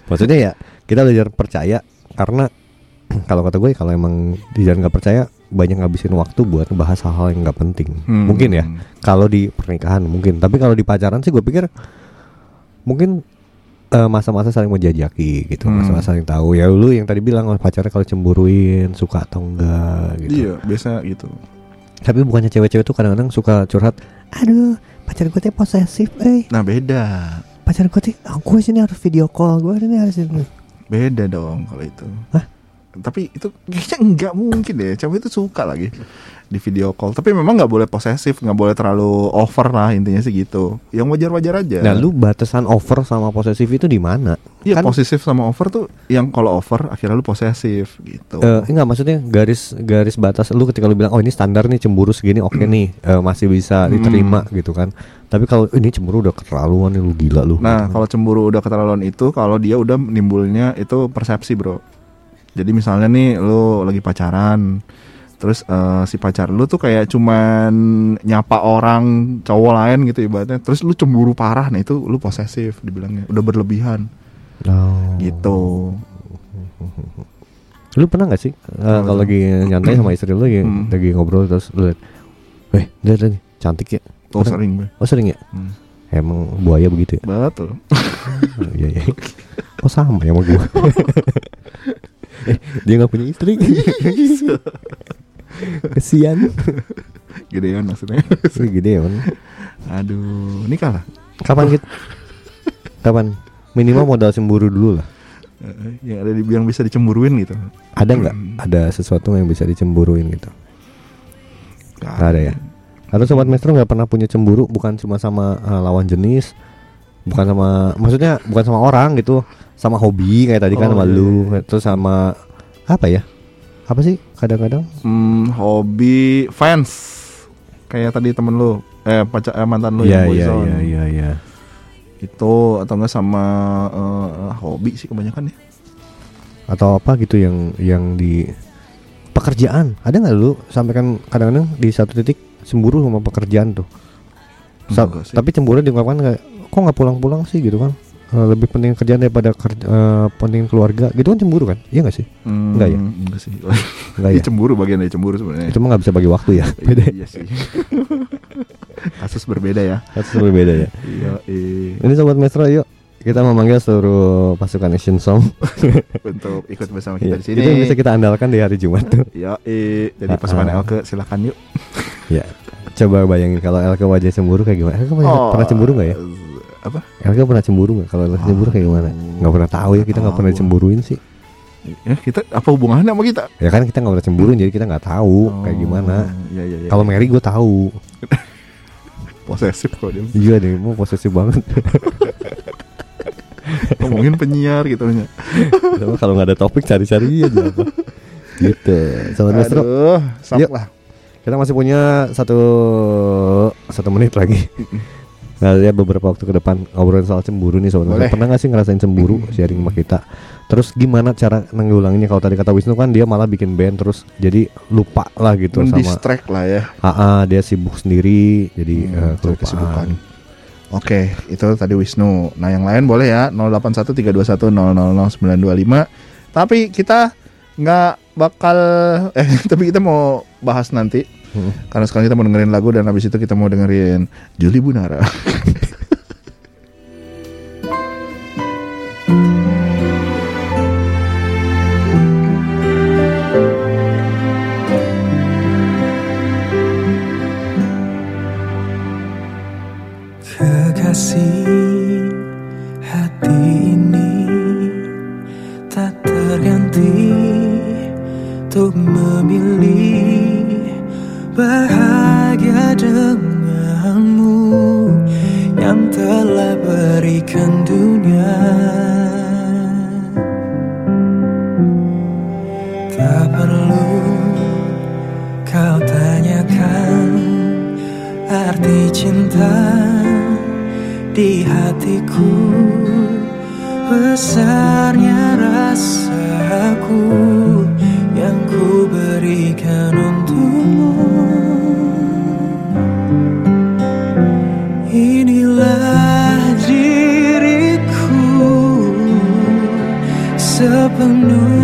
Maksudnya ya kita belajar percaya karena kalau kata gue kalau emang di jalan nggak percaya banyak ngabisin waktu buat bahas hal-hal yang nggak penting. Hmm. Mungkin ya kalau di pernikahan mungkin, tapi kalau di pacaran sih gue pikir mungkin eh, masa-masa saling menjajaki gitu, Hmm. masa-masa saling tahu. Ya lu yang tadi bilang oh, pacarnya kalau cemburuin suka atau enggak gitu. iya biasa gitu Tapi bukannya cewek-cewek tuh kadang-kadang suka curhat, aduh pacar gue tuh posesif, eh nah beda pacar gue tuh oh, gue sini harus video call, gue ini harus ini. beda dong kalau itu Hah? Tapi itu kayaknya nggak mungkin deh cewek itu suka lagi di video call tapi memang nggak boleh posesif nggak boleh terlalu over lah intinya sih gitu yang wajar-wajar aja Nah, lu batasan over sama posesif itu di mana? Iya kan posesif sama over tuh yang kalau over akhirnya lu posesif gitu. eh, enggak maksudnya garis garis batas lu ketika lu bilang oh ini standar nih cemburu segini oke nih eh, masih bisa diterima gitu kan. Tapi kalau ini cemburu udah keterlaluan nih lu gila lu. nah gitu. kalau cemburu udah keterlaluan itu kalau dia udah nimbulnya itu persepsi bro. Jadi misalnya nih lu lagi pacaran, terus eh, si pacar lu tuh kayak cuman nyapa orang cowok lain gitu ibaratnya, terus lu cemburu parah, nah itu lu posesif dibilangnya, udah berlebihan Oh. gitu. Lu pernah gak sih eh, kalau lagi nyantai sama istri lu lagi, Hmm. lagi ngobrol terus lu liat, "Eh, lihat nih, cantik ya." Oh Pernah? sering gue. Oh sering ya? Hmm. Emang buaya begitu ya? Betul. Oh, iya iya. Oh sama ya sama gua. eh, dia nggak punya istri. Kesian. Gedeon maksudnya. Si Gideon. Aduh, nikah lah. Kapan gitu? Kapan? Minimal modal cemburu dulu lah. Eh, Yang ada di yang bisa dicemburuin gitu. Ada nggak? Ada sesuatu yang bisa dicemburuin gitu? Gak ada ya. Atau sobat maestro nggak pernah punya cemburu, bukan cuma sama uh, lawan jenis, bukan sama, maksudnya bukan sama orang gitu, sama hobi kayak tadi kan Oh, sama iya, lu, iya. terus sama apa ya? Apa sih? Kadang-kadang Hmm, hobi fans. Kayak tadi temen lu, eh pacar eh, mantan lu Iya yang iya boyzone. iya iya iya. Itu atau enggak sama eh, hobi sih kebanyakan ya. Atau apa gitu yang yang di pekerjaan ada nggak lu sampai kan kadang-kadang di satu titik cemburu sama pekerjaan tuh Sa- tapi cemburu diungkapkan kok nggak pulang-pulang sih gitu kan Eh, lebih penting kerjaan daripada kerja, eh, penting keluarga gitu kan cemburu kan iya nggak sih Hmm, Enggak ya? Enggak sih. Enggak Ini ya cemburu bagian dari cemburu sebenarnya. cuma nggak bisa bagi waktu ya beda Iya sih. Kasus berbeda ya. kasus berbeda ya Iya, eh, ini sobat mesra yuk kita memanggil seluruh pasukan action song untuk ikut bersama Iya, kita di sini. itu yang bisa kita andalkan di hari Jumat tuh Ya, eh, jadi pasukan ah. Elke silakan yuk. ya coba bayangin kalau Elke wajah cemburu kayak gimana Elke Oh, pernah cemburu nggak ya Apa? Elke pernah cemburu nggak kalau Elke cemburu kayak gimana nggak pernah tahu ya kita nggak pernah cemburuin sih Ya, kita apa hubungannya sama kita? ya kan kita nggak pernah cemburuin jadi kita nggak tahu kayak Oh, gimana Iya, iya, iya. kalau Mary gue tahu posesif kok dia. iya deh mau posesif banget Ngomongin penyiar gitu nya. Kalau nggak ada topik cari-cari aja apa gitu Maestro Aduh, sok Yuk. lah. kita masih punya satu satu menit lagi Nah, lihat beberapa waktu ke depan ngobrolin soal cemburu nih sobat. Pernah gak sih ngerasain cemburu sharing sama kita? Terus gimana cara nanggulanginnya? Kalau tadi kata Wisnu kan dia malah bikin band terus jadi lupa lah gitu sama Mendistract lah ya. AA dia sibuk sendiri jadi Hmm, kelupaan. kesibukan. Oke, itu tadi Wisnu. Nah, yang lain boleh ya 081321000925. Tapi kita nggak bakal eh tapi kita mau bahas nanti Hmm. karena sekarang kita mau dengerin lagu dan habis itu kita mau dengerin Juli Bunara. Untuk memilih bahagia denganmu yang telah berikan dunia. Tak perlu kau tanyakan arti cinta di hatiku besarnya rasaku knew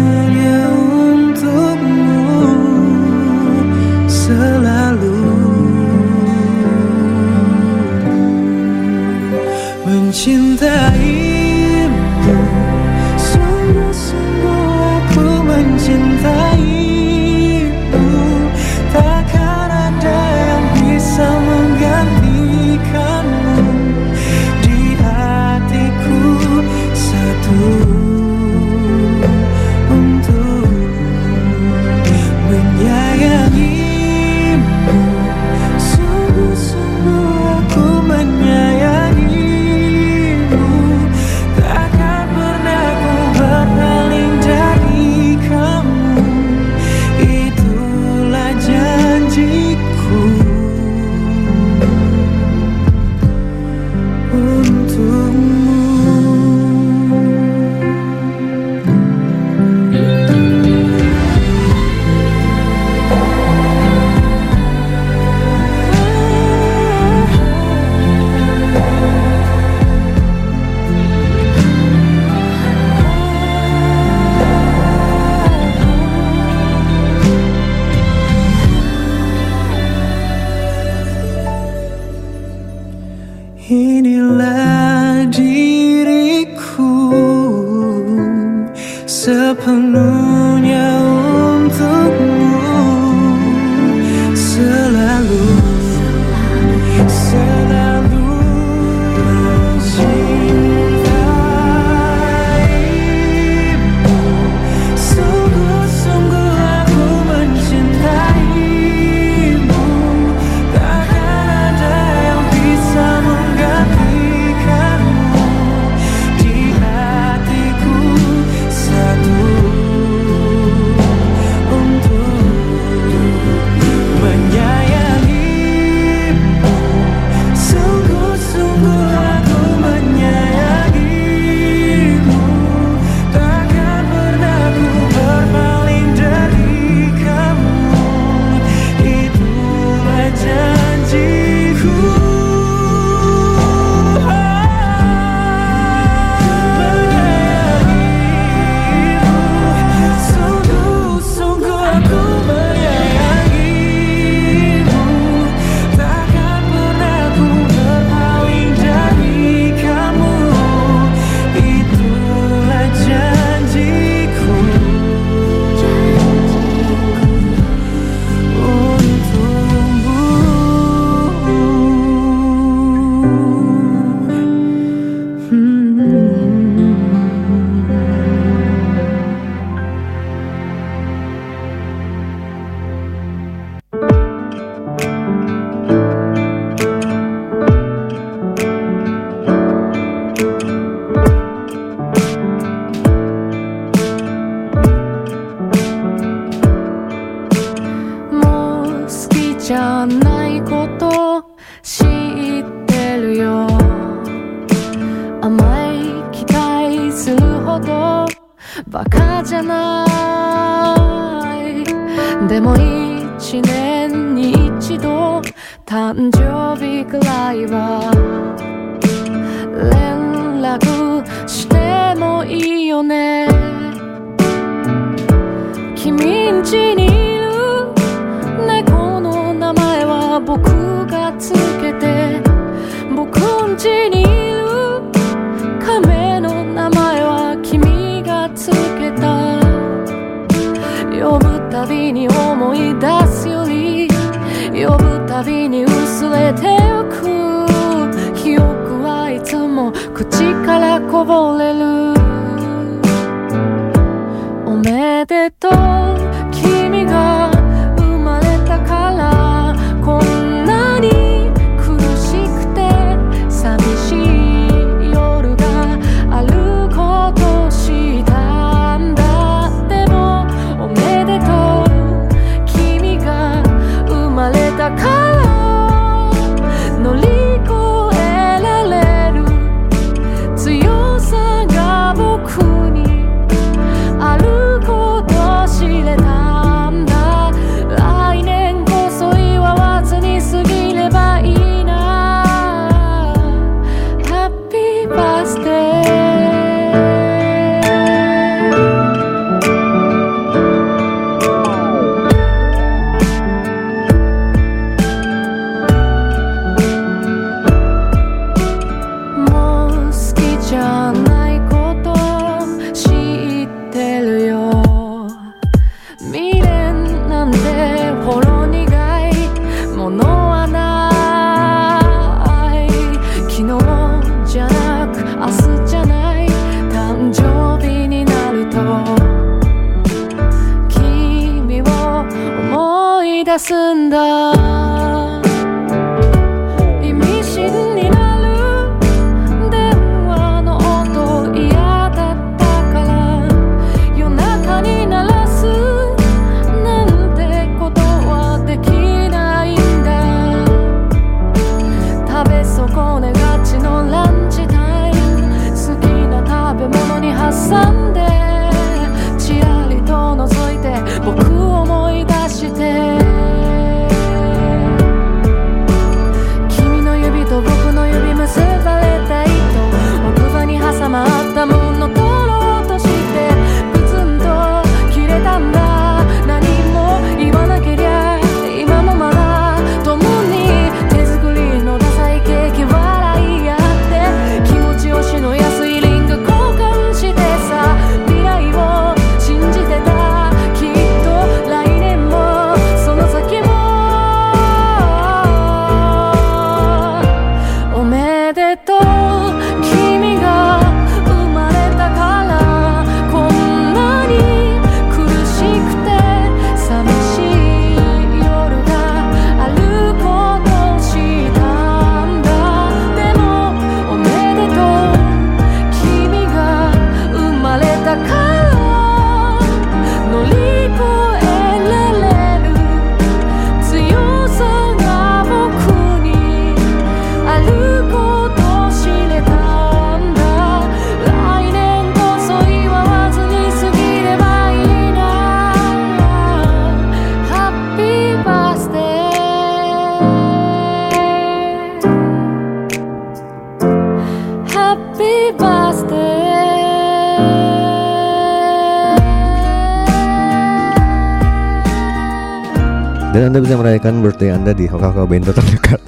Bisa merayakan birthday Anda di Hokkaido Bento terdekat.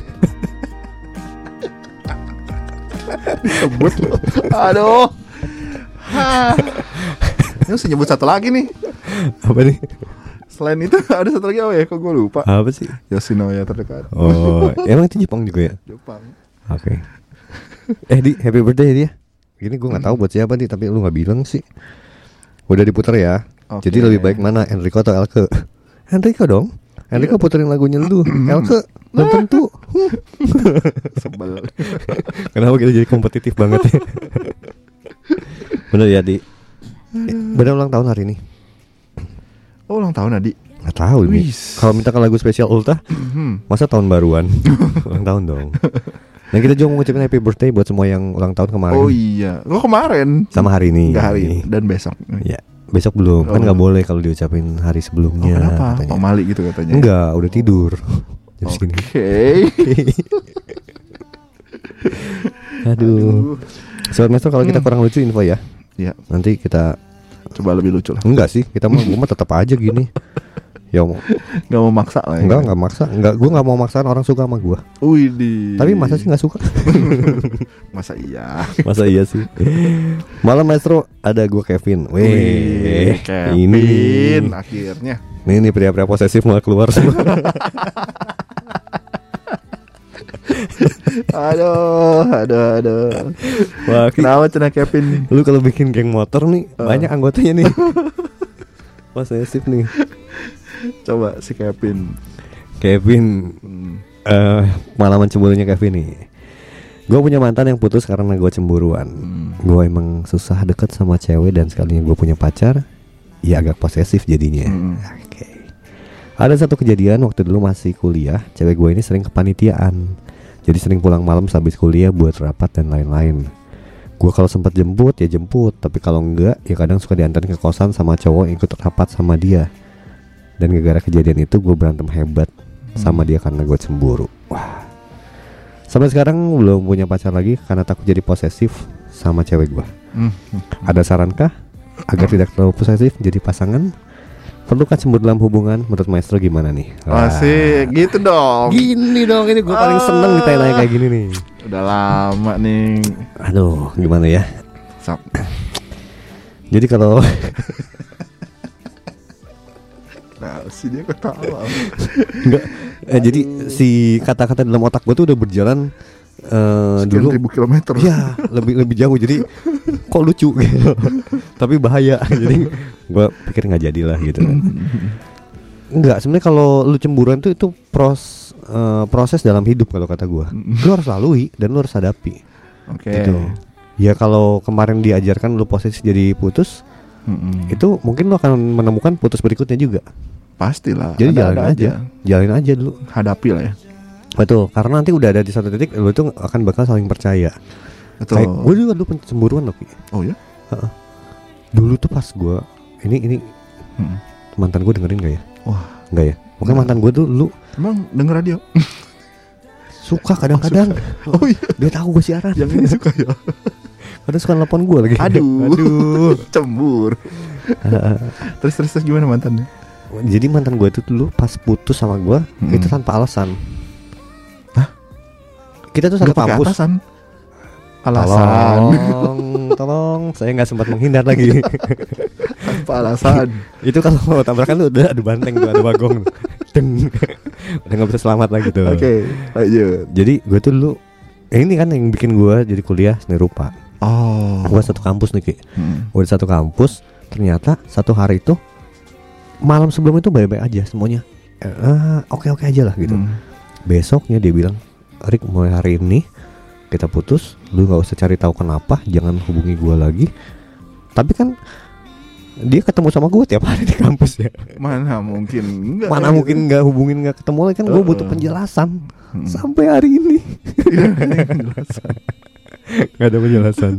Sebut Aduh. Ini harus nyebut satu lagi nih. Apa nih? Selain itu ada satu lagi apa ya? Kok gue lupa. Apa sih? Yoshinoya terdekat. Oh, emang itu Jepang juga ya? Jepang. Oke. Okay. Eh di happy birthday dia. Ya. Ini gue nggak tahu buat siapa nih, tapi lu nggak bilang sih. Udah diputar ya. Okay. Jadi lebih baik mana Enrico atau Elke? Enrico dong. Elka puterin lagunya dulu Elka belum nah. tentu sebel kenapa kita jadi kompetitif banget ya bener ya di eh, bener ulang tahun hari ini oh ulang tahun Adi Gak tau ini. Kalau minta ke lagu spesial Ulta, mhm. masa tahun baruan? ulang tahun dong. Dan kita juga mau ngucapin happy birthday buat semua yang ulang tahun kemarin. Oh iya, lo kemarin sama hari ini. Gak hari ini. dan besok. Iya besok belum. Kan Oh. nggak boleh kalau diucapin hari Oh, sebelumnya. kenapa? katanya. Pak Mali gitu katanya. Enggak, udah tidur. Jam Oke. segini. Aduh. Aduh. Sobat Maestro kalau kita kurang lucu info ya. Ya, Nanti kita coba lebih lucu lah. enggak sih, kita mah tetap aja gini. Ya mau Gak mau maksa lah ya. enggak enggak maksa, enggak gua enggak mau maksain orang suka sama gua. Wih. Tapi masa sih enggak suka? Masa iya. Masa iya sih? Malam Maestro ada gua Kevin. Wih, Kevin ini akhirnya. Nih nih pria-pria posesif mulai keluar semua. Aduh, aduh, aduh. Wah, Kenapa cina Kevin nih? lu kalau bikin geng motor nih Uh. banyak anggotanya nih. Posesif nih. Coba si Kevin. Kevin Hmm. eh pengalaman cemburunya Kevin nih. Gue punya mantan yang putus karena gue cemburuan. Hmm. Gue emang susah deket sama cewek dan sekalinya gue punya pacar, ya agak posesif jadinya. Hmm. Oke. Ada satu kejadian waktu dulu masih kuliah, cewek gue ini sering kepanitiaan. Jadi sering pulang malam sehabis kuliah buat rapat dan lain-lain. Gue kalau sempat jemput ya jemput, tapi kalau enggak ya kadang suka diantarin ke kosan sama cowok yang ikut rapat sama dia. Dan gara-gara kejadian itu gue berantem hebat sama dia karena gue cemburu. Wah. Sampai sekarang belum punya pacar lagi karena takut jadi posesif sama cewek gue. Hmm. Ada sarankah agar tidak terlalu posesif jadi pasangan? Perlukah cemburu dalam hubungan? Menurut maestro gimana nih? Wah. Masih gitu dong. Gini dong, ini gue paling seneng ditanya kayak gini nih. Udah lama nih. Aduh, gimana ya? Sap. Jadi kalau Nah, si dia ketawa. enggak, eh, jadi si kata-kata dalam otak gue tuh udah berjalan eh, Sekian dulu. ribu kilometer. Iya, lebih lebih jauh. Jadi kok lucu gitu. Tapi bahaya. Jadi gue pikir nggak jadilah gitu. kan. Enggak, sebenarnya kalau lu cemburuan tuh itu pros eh, proses dalam hidup kalau kata gua. Lu harus lalui dan lu harus hadapi. Oke. Gitu. Ya kalau kemarin diajarkan lu posisi jadi putus, Mm-mm. itu mungkin lu akan menemukan putus berikutnya juga. Pastilah. Jadi ada-ada jalanin aja. Jalanin aja dulu. Hadapi lah ya. Betul, karena nanti udah ada di satu titik lu tuh akan bakal saling percaya. Betul. Kayak gue juga dulu cemburuan loh. Ki. Oh ya? Dulu tuh pas gua ini ini Mm. mantan gue dengerin gak ya? Wah. Enggak ya? Pokoknya mantan gue tuh dulu Emang denger radio? suka kadang-kadang Oh iya. dia tahu gue siaran. Yang ini suka ya. Kadang suka nelpon gue lagi. Aduh. Aduh. Cembur. terus terus terus gimana mantannya? Jadi mantan gue itu dulu pas putus sama gue Hmm. itu tanpa alasan. Hah? Kita tuh satu kampus. atasan. Alasan. Tolong, tolong, saya nggak sempat menghindar lagi. Tanpa alasan. itu kalau tabrakan tuh udah ada banteng tuh, ada bagong. Deng. udah nggak bisa selamat lagi tuh. Oke, lanjut. Jadi gue tuh dulu eh, ini kan yang bikin gue jadi kuliah seni rupa. Oh. Gue satu kampus nih Ki. Hmm. Gue di satu kampus, ternyata satu hari itu malam sebelum itu baik-baik aja semuanya. Eh, oke-oke aja lah gitu. Hmm. Besoknya dia bilang, Rick mulai hari ini kita putus, lu nggak usah cari tahu kenapa, jangan hubungi gua lagi. Tapi kan dia ketemu sama gue tiap hari di kampus ya. Mana mungkin enggak. Mana gitu. mungkin nggak hubungin nggak ketemu lagi kan gue butuh penjelasan Hmm. sampai hari ini. Gak ada penjelasan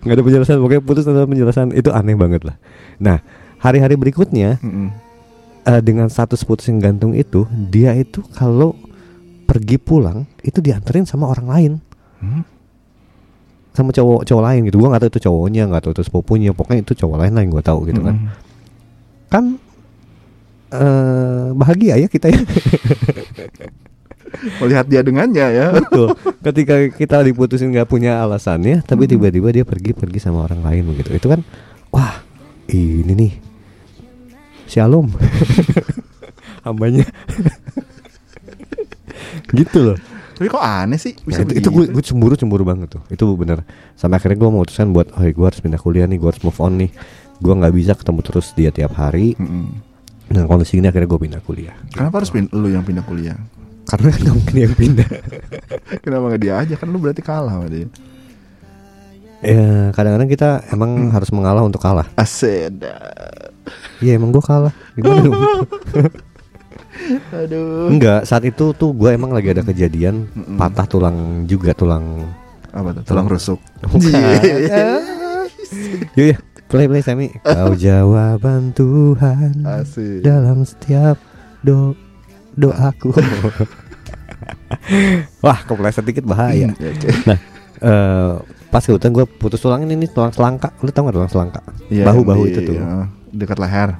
Gak ada penjelasan Pokoknya putus tanpa penjelasan Itu aneh banget lah Nah hari-hari berikutnya Mm-mm. eh, Dengan status putus yang gantung itu Dia itu kalau pergi pulang Itu dianterin sama orang lain Hmm? Sama cowok cowok lain gitu Gue gak tahu itu cowoknya Gak tahu itu sepupunya Pokoknya itu cowok lain lah yang gue tahu gitu kan Mm-mm. Kan eh Bahagia ya kita ya Melihat dia dengannya ya. Betul. Ketika kita diputusin nggak punya alasannya, tapi tiba-tiba dia pergi-pergi sama orang lain begitu. Itu kan, wah, ini nih, shalom, hambanya, gitu loh. Tapi kok aneh sih Nah, bisa itu, itu begitu? gue, gue cemburu cemburu banget tuh. Itu bener. Sampai akhirnya gue memutuskan buat, oh gue harus pindah kuliah nih, gue harus move on nih. Gue nggak bisa ketemu terus dia tiap hari. Mm-mm. Nah kondisi ini akhirnya gue pindah kuliah. Kenapa harus pin- lu yang pindah kuliah? Karena kan nggak mungkin yang pindah. Kenapa gak dia aja kan lu berarti kalah sama dia. ya kadang-kadang kita emang harus mengalah untuk kalah. Aseda. Iya emang gue kalah Gimana dong? Aduh. Enggak, saat itu tuh gue emang lagi ada kejadian patah tulang juga tulang. Apa tuh? Tulang rusuk. Yuk ya, play play Sami. Kau jawaban Tuhan Asik. dalam setiap do doaku. Wah, kepleset dikit bahaya. Hmm, oke. Nah, eh pas kebetulan gue putus tulang ini nih tulang selangka. Lu tau gak tulang selangka? Iya, Bahu-bahu di- itu tuh. ya, dekat leher.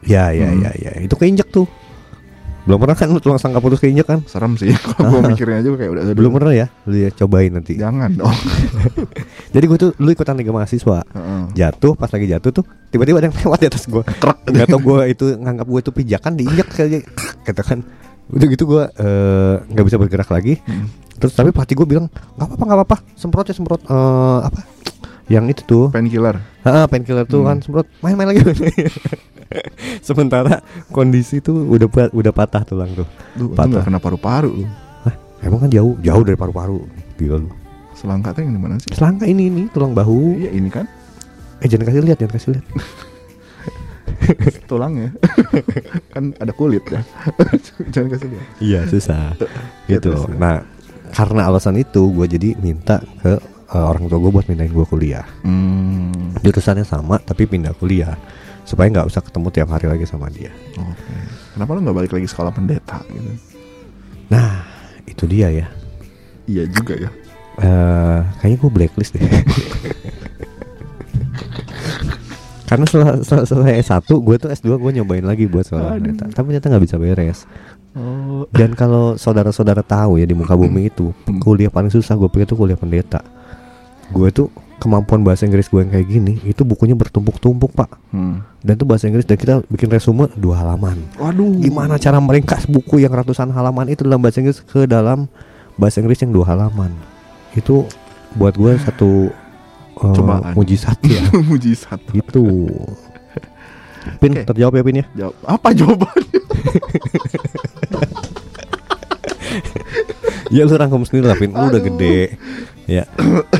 Ya, ya, Hmm. ya, ya. Itu keinjek tuh. Belum pernah kan lu tulang selangka putus keinjek kan? Serem sih kalau gue mikirnya aja kayak udah Belum pernah ya? Lu ya cobain nanti. Jangan dong. Jadi gue tuh lu ikutan liga mahasiswa. Heeh. Jatuh pas lagi jatuh tuh tiba-tiba ada yang lewat di atas gue. Krek. Gak tau gue itu nganggap gue itu pijakan diinjek kayak gitu kan. Udah gitu gue eh, nggak bisa bergerak lagi. Hmm. Terus tapi pelatih gue bilang nggak apa-apa nggak apa-apa semprot ya semprot eh, apa? Yang itu tuh Painkiller. Ah, painkiller tuh Hmm. kan semprot main-main lagi. Sementara kondisi tuh udah udah patah tulang tuh. Duh, itu Patah. kena paru-paru lu. Hah, emang kan jauh jauh dari paru-paru. Gila lu. Selangka tuh yang mana sih? Selangka ini ini tulang bahu. Iya ini kan Eh jangan kasih lihat, jangan kasih lihat. tulangnya. kan ada kulit ya. Jangan kasih lihat. Iya susah. gitu. Nah karena alasan itu gue jadi minta ke eh, orang tua gue buat pindahin gue kuliah. Hmm. Jurusannya sama tapi pindah kuliah supaya nggak usah ketemu tiap hari lagi sama dia. Oke. Kenapa lu nggak balik lagi sekolah pendeta gitu? Nah itu dia ya. Iya juga ya. Eh, kayaknya gue blacklist deh. Karena setelah, setelah selesai S1 gue tuh S2 gue nyobain lagi buat sekolah Aduh. pendeta Tapi ternyata nggak bisa beres Oh. Dan kalau saudara-saudara tahu ya di muka bumi itu Hmm. Kuliah paling susah gue pikir tuh kuliah pendeta Gue tuh kemampuan bahasa Inggris gue yang kayak gini Itu bukunya bertumpuk-tumpuk pak Hmm. Dan tuh bahasa Inggris dan kita bikin resume dua halaman Waduh. Gimana cara meringkas buku yang ratusan halaman itu dalam bahasa Inggris ke dalam bahasa Inggris yang dua halaman Itu buat gue satu uh, Cobaan. mujizat ya Mujizat. Gitu Pin Oke. terjawab ya Pin ya Jawab. Apa jawabannya? Ya lu rangkum sendiri lah Pin Lu udah gede Ya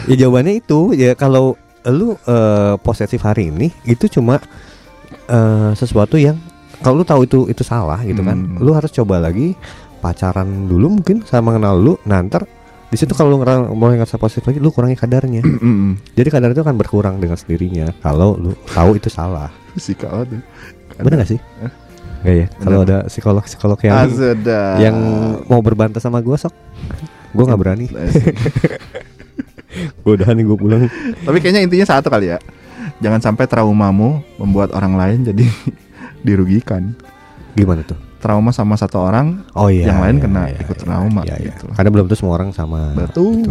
Ya jawabannya itu Ya kalau lu eh, posesif hari ini Itu cuma eh, sesuatu yang Kalau lu tahu itu itu salah gitu kan Hmm. Lu harus coba lagi Pacaran dulu mungkin Sama mengenal lu ntar di situ kalau lu ngera- mau ngerasa positif lagi Lu kurangi kadarnya Mm-mm. Jadi kadar itu akan berkurang dengan sendirinya Kalau lu tahu itu salah Fisika tuh. Bener gak sih? Eh? Enggak ya Kalau ada psikolog-psikolog yang Azada. Yang mau berbantah sama gue sok Gue gak berani Nih gue pulang Tapi kayaknya intinya satu kali ya. Jangan sampai traumamu membuat orang lain jadi dirugikan. Gimana tuh? Trauma sama satu orang, Oh iya yang lain iya, kena iya, ikut iya, trauma iya, iya. gitu. Karena belum tentu semua orang sama Betul.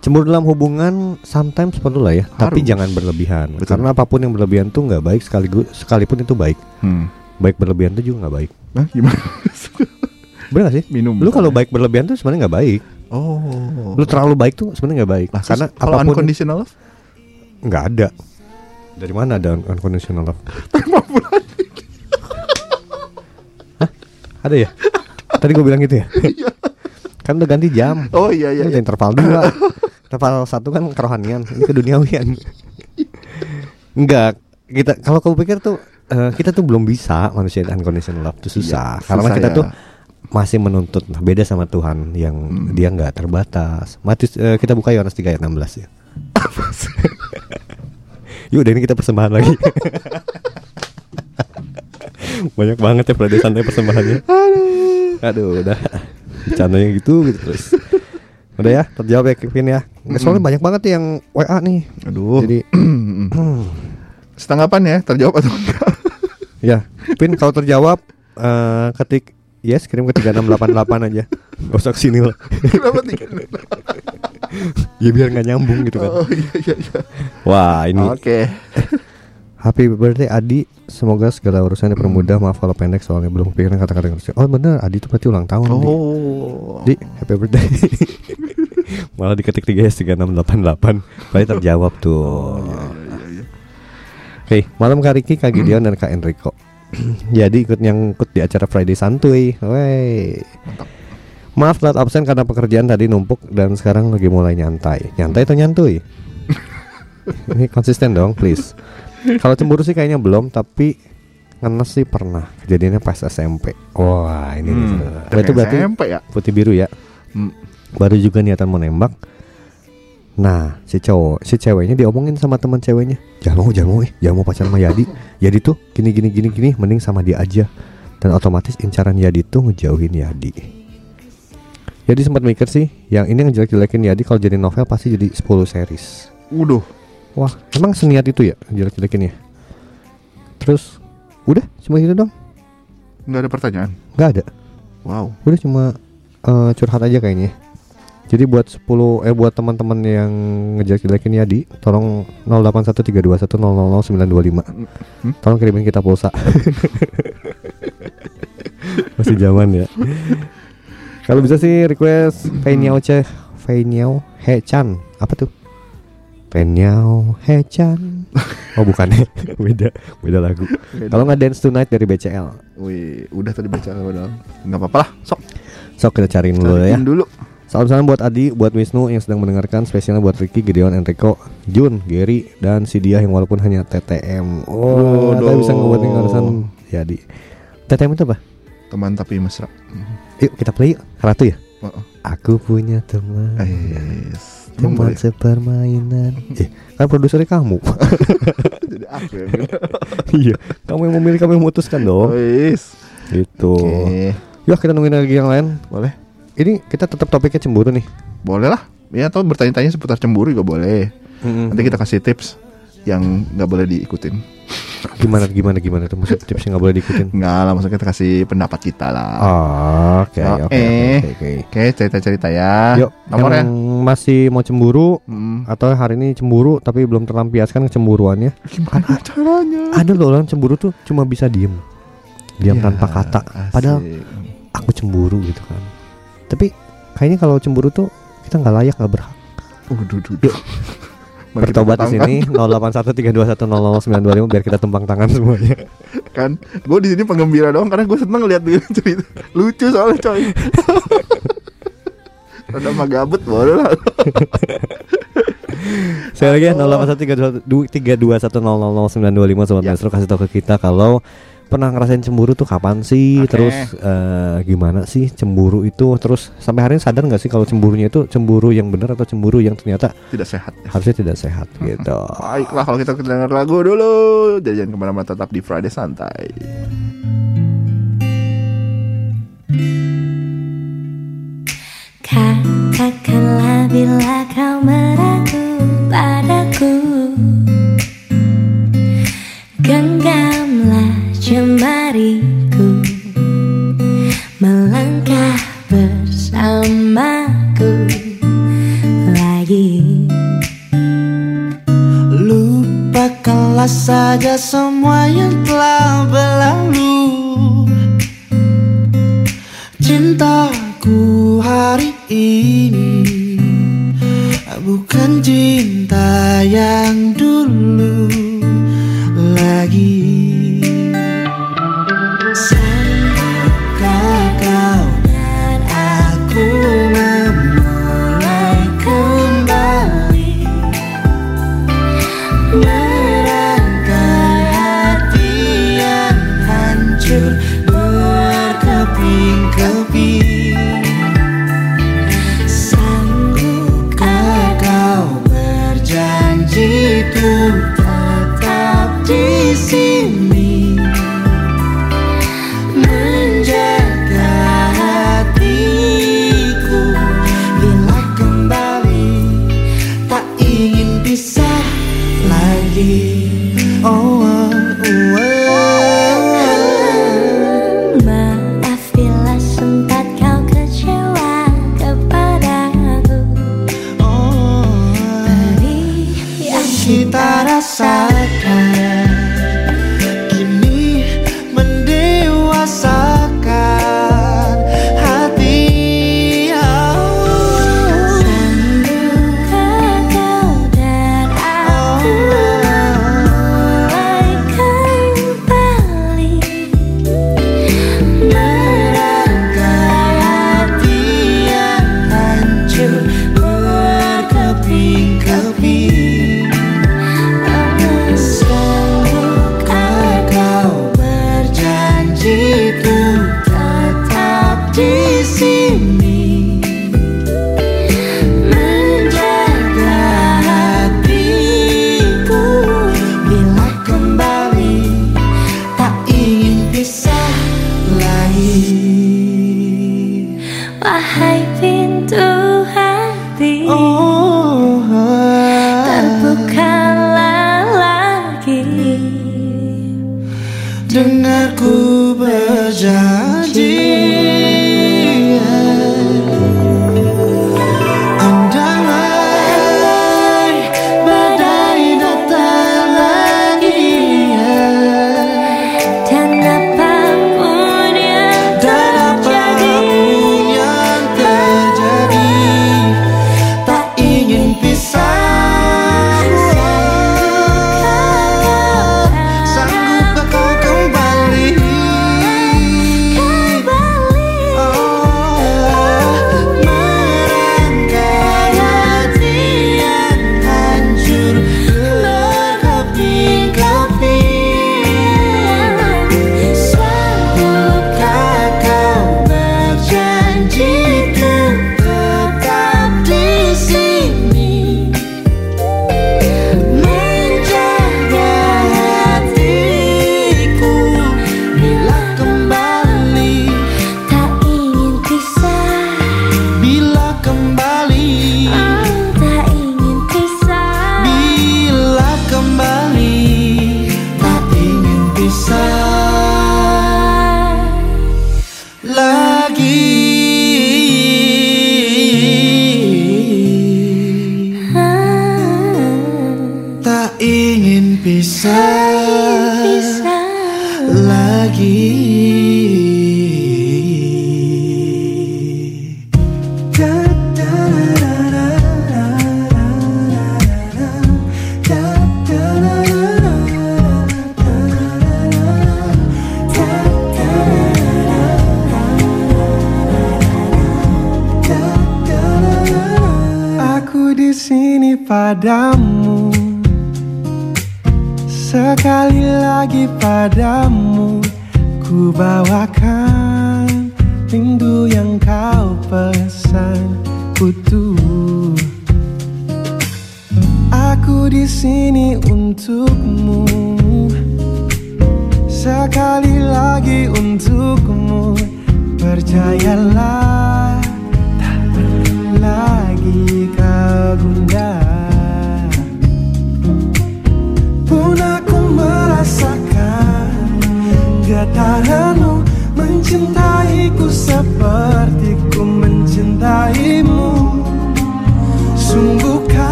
Cemburu dalam hubungan Sometimes perlu lah ya Tapi Harus. jangan berlebihan Betul. Karena apa pun yang berlebihan tuh nggak baik sekaligus Sekalipun itu baik Hmm. Baik berlebihan tuh juga nggak baik Nah, gimana? Bener gak sih? Minum. Lu kalau baik berlebihan tuh sebenarnya nggak baik Oh. Lu terlalu baik tuh sebenarnya nggak baik Lah, Karena kalau apa pun unconditional love nggak ada Dari mana ada un- unconditional love? Hah? Ada ya? Tadi gue bilang gitu ya? kan udah ganti jam Oh iya iya. Ini iya. interval dua Interval satu kan kerohanian Ini keduniawian Enggak Kita Kalau kau pikir tuh eh, Kita tuh belum bisa Manusia unconditional love Itu susah Iya, Karena susah kita ya. tuh Masih menuntut. Nah, Beda sama Tuhan Yang Hmm. dia nggak terbatas. Matius, eh, Kita buka Yohanes 3 ayat 16 ya. Yuk udah ini kita persembahan lagi. Banyak banget ya Prade santai persembahannya. Aduh. Udah. Bercandanya gitu gitu terus. Udah ya terjawab ya Kevin ya. Nggak, Soalnya banyak banget yang WA nih. Aduh. Jadi Setanggapan ya terjawab atau enggak? ya Pin kalau terjawab eh, Ketik yes kirim ke 3688 aja Gak usah ke sini lah Kenapa tiga? Ya biar nggak nyambung gitu kan Oh iya iya iya. Wah ini Oke. Happy birthday Adi Semoga segala urusannya dipermudah Maaf kalau pendek soalnya belum kepikiran kata-kata yang Oh bener Adi itu berarti ulang tahun. Oh. Di happy birthday Malah diketik 3 s 3688 Berarti terjawab tuh Iya iya iya. Oke, malam Kak Riki, Kak Gideon, dan Kak Enrico Jadi ikut nyangkut di acara Friday Santuy Wey Maaf telat absen karena pekerjaan tadi numpuk Dan sekarang lagi mulai nyantai Nyantai atau nyantui? Ini konsisten dong, please Kalau cemburu sih kayaknya belum Tapi ngenes sih pernah. Kejadiannya pas SMP. Wah, ini nih. Hmm, Wah, itu berarti SMP ya. putih biru ya. Hmm. Baru juga niatan mau nembak. Nah, si cowok, si ceweknya diomongin sama teman ceweknya. Jangan mau, jangan mau, eh. jangan mau pacaran sama Yadi. Yadi tuh gini gini gini gini, mending sama dia aja. Dan otomatis incaran Yadi tuh ngejauhin Yadi. Jadi sempat mikir sih, yang ini ngejelek-jelekin Yadi kalau jadi novel pasti jadi 10 series. Udah. Wah, emang seniat itu ya jelek-jelekin ya? Terus udah cuma gitu dong. Nggak ada pertanyaan. Nggak ada. Wow. Udah cuma eh, curhat aja kayaknya. Jadi buat 10 eh buat teman-teman yang ngejelek-jelekin Yadi, tolong 081321000925. Hmm? Tolong kirimin kita pulsa. Masih zaman ya. Kalau bisa sih request Feinyao Che Feinyao He-chan. Apa tuh? Feinyao He-chan. Oh bukan beda beda lagu. Kalau nggak Dance Tonight dari BCL. Wih, udah tadi baca udah. Nggak apa-apa lah. Sok. Sok kita cariin dulu ya. Cariin dulu. Salam-salam buat Adi, buat Wisnu yang sedang mendengarkan, spesialnya buat Ricky, Gideon, Enrico, Jun, Gary, dan si dia yang walaupun hanya TTM. Oh, tapi bisa ngebuat urusan ya di TTM itu apa? Teman tapi mesra. Yuk kita play yuk, Ratu ya. Aku punya teman, Yes. Emang teman boleh? sepermainan. Eh, kan produsernya kamu. Jadi aku yang iya, kamu yang memilih, kamu yang memutuskan dong. Yes. Gitu. Yuk kita nungguin lagi yang lain. Boleh? Ini kita tetap topiknya cemburu nih. Boleh lah. Ya atau bertanya-tanya seputar cemburu juga boleh. Nanti kita kasih tips yang nggak boleh diikutin. gimana gimana gimana tuh maksud tipsnya nggak boleh diikutin. Nggak lah, maksudnya kita kasih pendapat kita lah. Oke, oke, oke, oke. Oke, cerita-cerita ya. Yuk, nomornya. yang masih mau cemburu Hmm. atau hari ini cemburu tapi belum terlampiaskan kecemburuannya. Gimana caranya? Ada loh orang cemburu tuh cuma bisa diem, diam Ya, tanpa kata. asik. Padahal aku cemburu gitu kan. Tapi kayaknya kalau cemburu tuh kita nggak layak nggak berhak. Waduh, duh, duh. Bertobat di sini 081321000925 biar kita tumpang tangan semuanya. kan gue di sini penggembira doang karena gue seneng lihat cerita lucu soalnya coy Rada mah gabut boleh lah Saya lagi ya 081321000925 sobat Ya. Maestro kasih tahu ke kita kalau pernah ngerasain cemburu tuh kapan sih? Oke. Terus eh, gimana sih cemburu itu? Terus sampai hari ini sadar nggak sih kalau cemburunya itu cemburu yang benar atau cemburu yang ternyata tidak sehat ya. harusnya tidak sehat gitu. Baiklah kalau kita dengar lagu dulu Jadi jangan ke mana-mana tetap di Friday Santai Katakanlah bila kau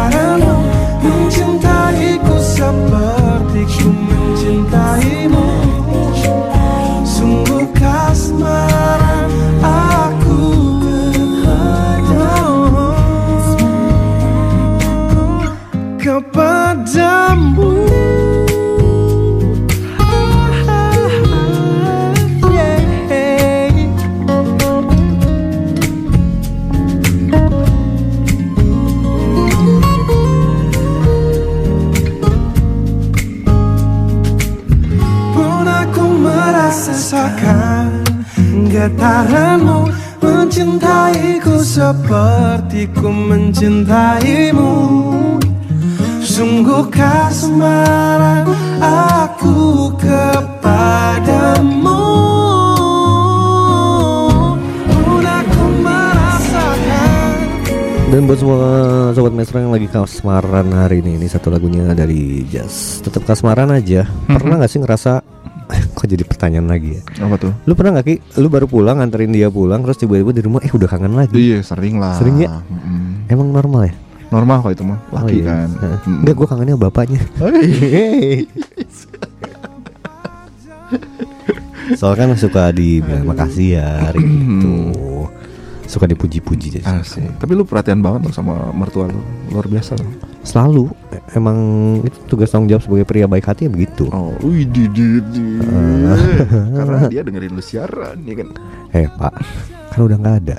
Getaranmu mencintaiku seperti ku mencintaimu Getaranmu mencintaiku seperti ku mencintaimu Sungguh kasmaran aku kepadamu Dan buat semua sobat maestro yang lagi kasmaran hari ini, ini satu lagunya dari Jazz. Tetap kasmaran aja. Pernah nggak sih ngerasa kok jadi pertanyaan lagi ya? Apa tuh? Lu pernah nggak ki? Lu baru pulang nganterin dia pulang, terus tiba-tiba di rumah eh udah kangen lagi. Iya sering lah Sering ya? Mm-mm. Emang normal ya? Normal kok itu mah Laki iya. kan. Mm. Enggak, gue kangennya bapaknya. Soalnya kan suka dibilang makasih ya hari itu. Suka dipuji-puji. Asik. Tapi lu perhatian banget loh sama mertua lu Luar biasa loh Selalu e- emang itu tugas tanggung jawab sebagai pria baik hati ya begitu. Oh, wih di di di. Karena dia dengerin lu siaran ya kan. Eh pak, kan udah nggak ada.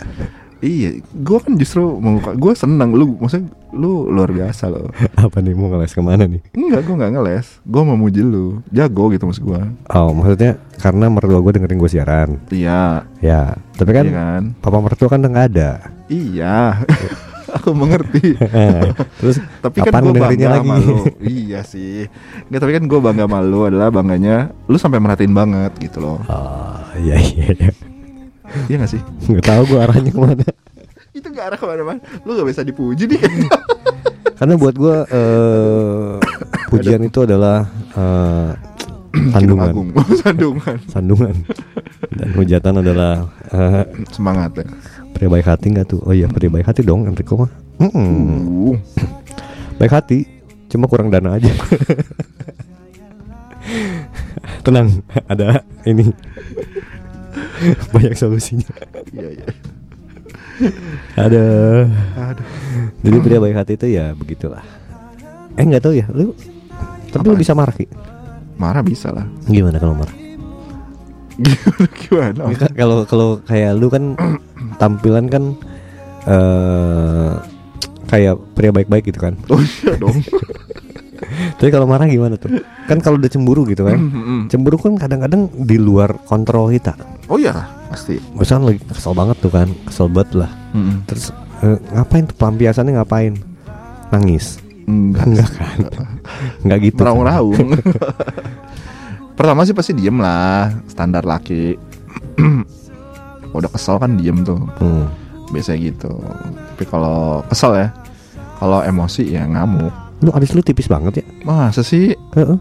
Iya, gua kan justru mau gua senang lu maksudnya lu luar biasa loh. Apa nih mau ngeles ke mana nih? Enggak, gua nggak ngeles. Gua mau muji lu. Jago gitu maksud gua. Oh maksudnya karena mertua gue dengerin gue siaran. Iya, Ya, tapi kan iya kan? papa mertua kan nggak ada. Iya. Aku mengerti. Terus tapi kan gue bangga lagi? sama lu iya sih nggak tapi kan gue bangga sama lu adalah bangganya lu sampai merhatiin banget gitu loh Oh iya iya. iya. iya gak sih Nggak tahu gue arahnya ke mana. itu gak arah ke mana-mana lu gak bisa dipuji nih Karena buat gue eh, pujian itu adalah eh, Kidung sandungan, sandungan sandungan. Dan hujatan adalah eh, semangat ya pria baik hati nggak tuh? Oh iya pria baik hati dong Enrico mah. Mm-mm. uh, Baik hati, cuma kurang dana aja. Tenang, ada ini banyak solusinya. iya iya. Aduh. Jadi pria baik hati itu ya begitulah. Eh nggak tahu ya, lu tapi lu bisa marah Ki? Marah bisa lah. Gimana kalau marah? Gimana? Gimana? Kan, Kalau kalau kayak lu kan tampilan kan eh kayak pria baik-baik gitu kan. Oh iya dong. Tapi kalau marah gimana tuh? Kan kalau udah cemburu gitu kan. Mm-mm. Cemburu kan kadang-kadang di luar kontrol kita. Oh iya, pasti. Misalnya lagi kesel banget tuh kan, kesel banget lah. Mm-mm. Terus eh, ngapain tuh pelampiasannya ngapain? Nangis. Enggak. Enggak kan? Enggak gitu. Meraung-raung. Pertama sih pasti diem lah, standar laki. Udah kesel kan diem tuh, Hmm. biasanya gitu. Tapi kalau kesel ya, kalau emosi ya ngamuk. Lu alis lu tipis banget ya? Masa sih? Heeh.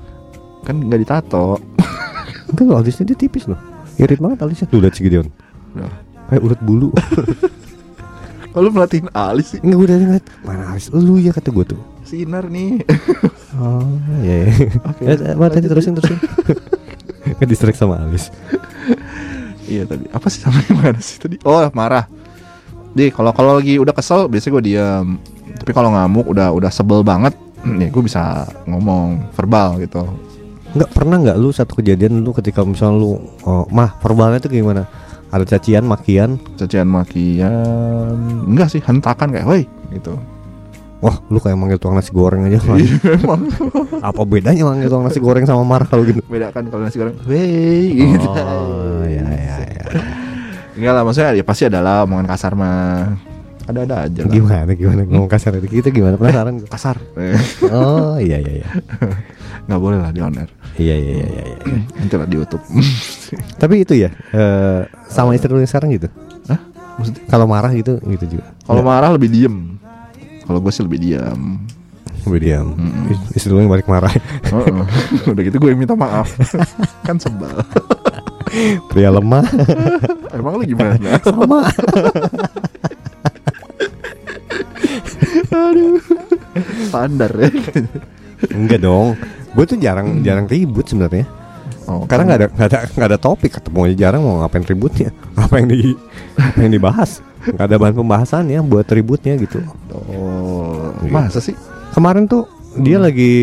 Kan nggak ditato. Enggak lo alisnya dia tipis loh. Irit banget alisnya. Si Gideon. Udah. Kayak ulet bulu. Kalau merhatiin alis sih, Enggak gue udah ngeliat mana alis lu ya kata gue tuh. sinar nih. Oh iya. iya. Oke, eh, mana tadi terusin terusin. Ke distract sama alis. iya tadi. Apa sih sama mana sih tadi? Oh marah. Jadi kalau kalau lagi udah kesel, biasanya gue diam. Tapi kalau ngamuk udah udah sebel banget, ya gue bisa ngomong verbal gitu. Enggak pernah nggak lu satu kejadian lu ketika misalnya lu oh, mah verbalnya tuh gimana? Ada cacian, makian. cacian makian enggak sih hentakan kayak woi gitu Wah, lu kayak manggil tukang nasi goreng aja. Man. emang Apa bedanya manggil tukang nasi goreng sama marah kalau gitu? beda kan kalau nasi goreng woi gitu Oh, ya ya ya. enggak lah maksudnya ya pasti adalah omongan kasar mah ada ada aja lah Gimana gimana ngomong kasar itu kita gimana penasaran kasar Oh, iya iya iya. nggak boleh lah di on air Iya iya iya iya. iya. nanti lah di YouTube Tapi itu ya eh, sama istri lu sekarang gitu. Hah? maksudnya Kalau marah gitu gitu juga. kalau marah lebih diem kalau gue sih lebih diam Gue diam. Is- Istri lu yang balik marah. Heeh. udah gitu gue minta maaf kan sebel Pria lemah emang lu gimana sama. standar ya Enggak dong. Gue tuh jarang jarang ribut sebenarnya. oh, Karena nggak ada nggak ada nggak ada topik ketemu aja jarang mau ngapain ributnya. Apa yang di apa yang dibahas? Nggak ada bahan pembahasan ya buat ributnya gitu. oh Gitu. masa sih Kemarin tuh dia lagi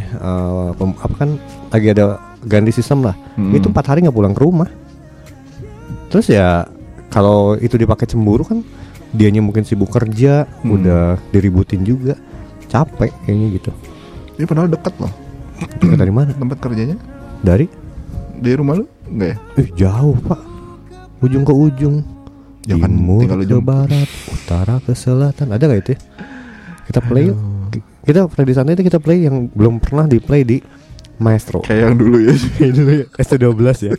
eh, pem- apa kan lagi ada ganti sistem lah. Hmm. Itu empat hari nggak pulang ke rumah. Terus ya kalau itu dipakai cemburu kan dianya mungkin sibuk kerja, Hmm. udah diributin juga, capek kayaknya gitu. Ini padahal deket loh Kita dari mana? tempat kerjanya Dari? di rumah lu enggak ya? Eh jauh pak, ujung ke ujung. Ya kan, Timur ke barat, utara ke selatan. Ada nggak itu? ya? Kita play yuk. Kita play di sana itu kita play yang belum pernah di play di Maestro. Kayak yang dulu ya. dulu ya S12 ya.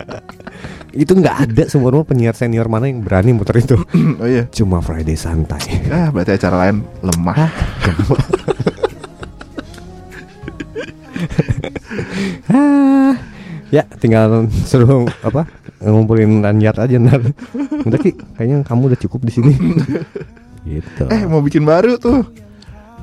itu nggak ada semua penyiar senior mana yang berani muter itu. oh iya. Cuma Friday santai. Ah, berarti acara lain lemah. Ah, ya tinggal suruh apa ngumpulin lanyard aja ntar. Udah ki, kayaknya kamu udah cukup di sini. gitu. Eh, mau bikin baru tuh.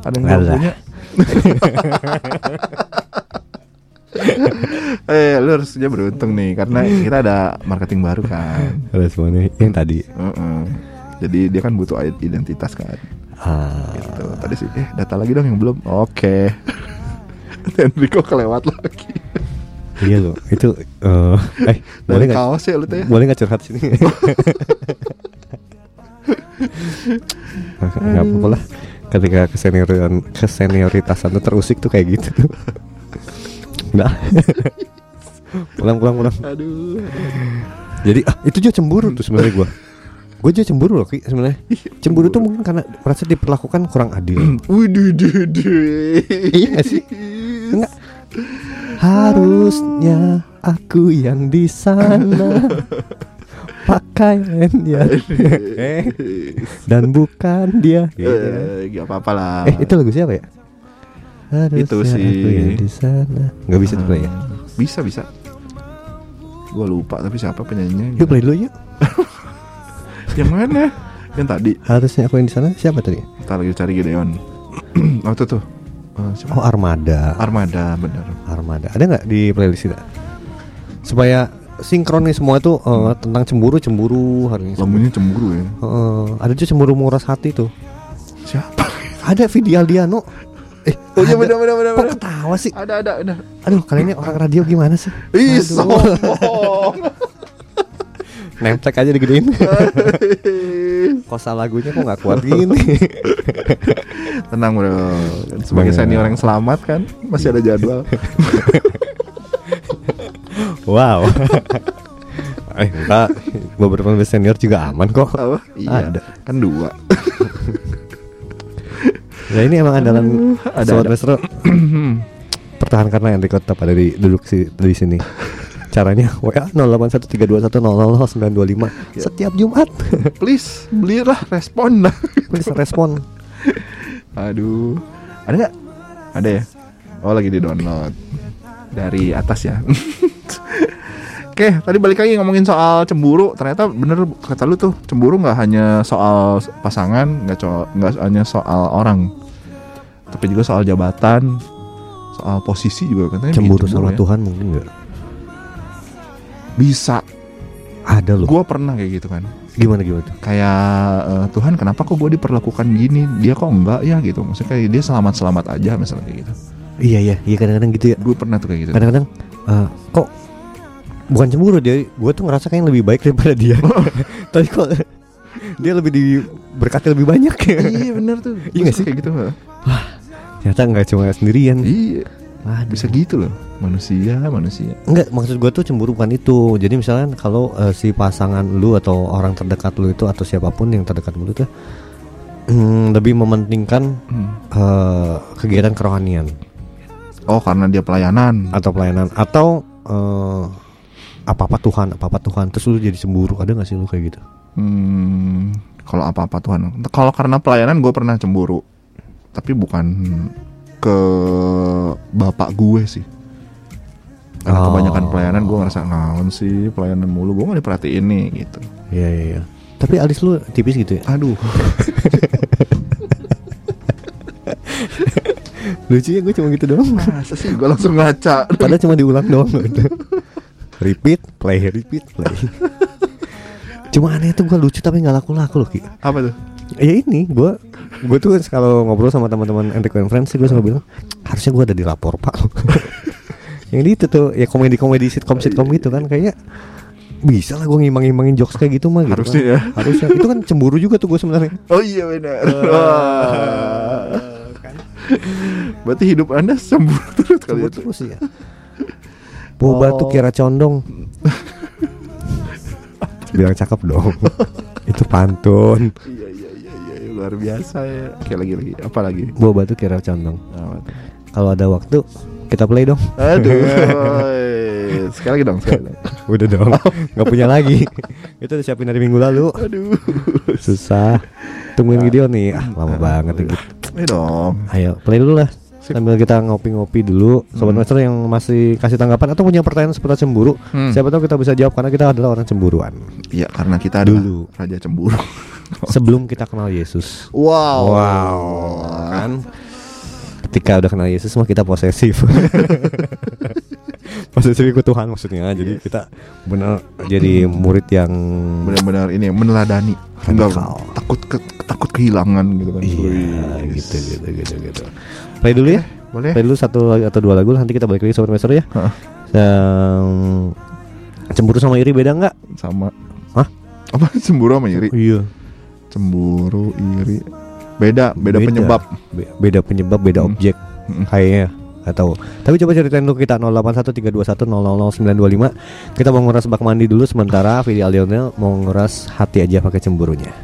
Ada yang belum punya. eh, lu harusnya beruntung nih karena kita ada marketing baru kan. Ada semuanya yang tadi. Heeh. Jadi dia kan butuh identitas kan. Ah, Gitu. Tadi sih, eh data lagi dong yang belum. Oke. Enrico kelewat lagi. Iya loh. Itu eh eh boleh nggak? kaos ya lu teh. Boleh nggak curhat sini? Nggak apa-apa lah. Ketika kesenioritan kesenioritasan itu terusik tuh kayak gitu. Udah. pulang pulang pulang. Aduh. Jadi ah, itu juga cemburu tuh sebenarnya gua. Gue juga cemburu loh Ki sebenarnya. Cemburu tuh mungkin karena merasa diperlakukan kurang adil. Waduh, duh, duh. Iya nggak sih? Enggak. Harusnya aku yang di sana pakai ya dan bukan dia. Eh, gak apa-apa lah. Eh itu lagu siapa ya? Harusnya Itu sih. aku yang di sana. Gak bisa tuh ya? Bisa bisa. Gua lupa tapi siapa penyanyinya? Yuk play dulu yuk. Yang mana? Yang tadi. Harusnya aku yang di sana siapa tadi? Ntar lagi cari Gideon. oh itu tuh. Eh, siapa? Oh Armada. Armada bener. Armada. Ada nggak di playlist kita? Supaya sinkron nih semua itu eh, tentang cemburu cemburu hari ini. Lagunya cemburu ya. Eh, ada juga cemburu menguras hati tuh. Siapa? Ada video Aldiano. Eh, Oh iya benar benar benar. Kok benar. ketawa sih? Ada ada ada. Aduh, kalian ini orang radio gimana sih? Ih, sombong. Nemplek aja digedein. Kosa lagunya kok nggak kuat gini. Tenang bro. Sebagai senior yang selamat kan masih ada jadwal. wow. eh, enggak. Beberapa senior juga aman kok. Apa? Iya. Ada. Kan dua. Ya ini emang andalan ada, Sobat ada. Maestro. Pertahankan Enrico tetap ada di duduk si, di sini. Caranya WA 081321000925 setiap Jumat. Please belilah respon lah. Please respon. Aduh. Ada nggak? Ada ya? Oh lagi di download dari atas ya. Oke, tadi balik lagi ngomongin soal cemburu. Ternyata bener kata lu tuh cemburu nggak hanya soal pasangan, nggak co- nggak hanya soal orang, tapi juga soal jabatan, soal posisi juga katanya. bikin Cemburu sama ya. Tuhan mungkin enggak? Bisa. Ada loh. Gua pernah kayak gitu kan. Gimana gimana tuh? Kayak eh, Tuhan kenapa kok gue diperlakukan gini? Dia kok enggak ya gitu. Maksudnya kayak dia selamat-selamat aja misalnya kayak gitu. Iya iya, iya kadang-kadang gitu ya. Gue pernah tuh kayak gitu. Kadang-kadang eh, kok bukan cemburu dia, gue tuh ngerasa kayak lebih baik daripada dia. Tapi kok dia lebih diberkati lebih banyak ya. iya bener tuh Iya sih? kayak gitu heeh. Ternyata nggak cuma sendirian. iya Waduh. bisa gitu loh manusia manusia Enggak, maksud gue tuh cemburu bukan itu. Jadi misalnya kalau eh, si pasangan lu atau orang terdekat lu itu atau siapa pun yang terdekat lu itu hmm, lebih mementingkan Hmm. eh, kegiatan kerohanian oh karena dia pelayanan atau pelayanan atau apa apa Tuhan, apa apa Tuhan. Terus lu jadi cemburu. Ada nggak sih lu kayak gitu? hmm, kalau apa apa Tuhan kalau karena pelayanan gue pernah cemburu tapi bukan ke bapak gue sih karena Oh. kebanyakan pelayanan gue ngerasa naon sih pelayanan mulu gue gak diperhatiin nih gitu Iya iya iya. Tapi alis lu tipis gitu ya? aduh Lucu ya gue cuma gitu doang. masa sih gue langsung ngaca Padahal cuma diulang doang gitu. repeat, play, repeat, play. cuma aneh tuh gue lucu tapi nggak laku-laku loh Ki. apa tuh Ya ini gue gue tuh kalau ngobrol sama teman-teman anti conference gue suka bilang harusnya gue ada di lapor pak. yang itu tuh ya komedi-komedi sitcom sitcom gitu kan kayaknya bisa lah gue ngimbang-ngimbangin jokes kayak gitu mah gitu Harusnya kan. ya. harusnya. Itu kan cemburu juga tuh gue sebenarnya. Oh iya benar. Wah. berarti hidup anda cemburu terus kali cemburu itu? terus ya boba tuh kira condong. Bilang cakep dong. Itu pantun. Iya iya luar biasa ya. Oke lagi lagi apa lagi? Boba tuh kira condong. Tuh? kalau ada waktu kita play dong. Aduh sekali lagi dong sekali lagi. Udah dong. Nggak punya lagi. Itu udah siapin dari minggu lalu. Aduh. Susah. Tungguin video nih. Ah lama banget gitu ini dong. Ayo play dulu lah. Sambil kita ngopi-ngopi dulu. Sobat master yang masih kasih tanggapan atau punya pertanyaan seputar cemburu Hmm. siapa tahu kita bisa jawab karena kita adalah orang cemburuan. Iya karena kita adalah Dulu. raja cemburu sebelum kita kenal Yesus. Wow. Wow kan? Ketika udah kenal Yesus mah kita posesif. Posesif ikut Tuhan maksudnya. Jadi kita benar jadi murid yang benar-benar ini meneladani. Enggak takut ke, takut kehilangan gitu kan. Iya Wih. gitu gitu gitu gitu. Play dulu ya. Boleh. Play dulu satu atau dua lagu nanti kita balik lagi sobat master ya. Heeh. Yang cemburu sama iri beda nggak? Sama. Hah? apa? Cemburu sama iri iya cemburu iri. Beda beda, penyebab. Be- beda penyebab beda Hmm. objek Mm. kayaknya. Gak tahu. Tapi coba ceritain dulu kita 081321000925 kita mau nguras bak mandi dulu sementara video Lionel mau nguras hati aja pakai cemburunya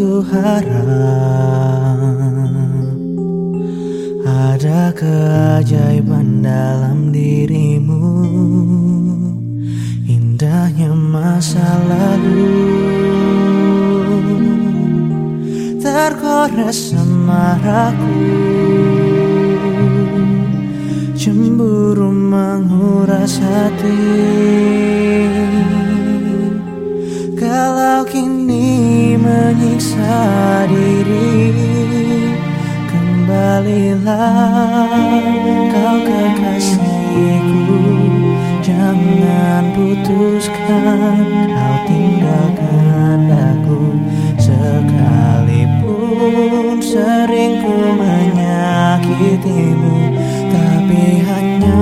ku harap Ada keajaiban dalam dirimu. Indahnya masa lalu. Tergores semaraku. Cemburu menguras hati kini menyiksa diri. Kembalilah kau kekasihku Jangan putuskan kau tinggalkan aku. Sekalipun sering ku menyakitimu Tapi hanya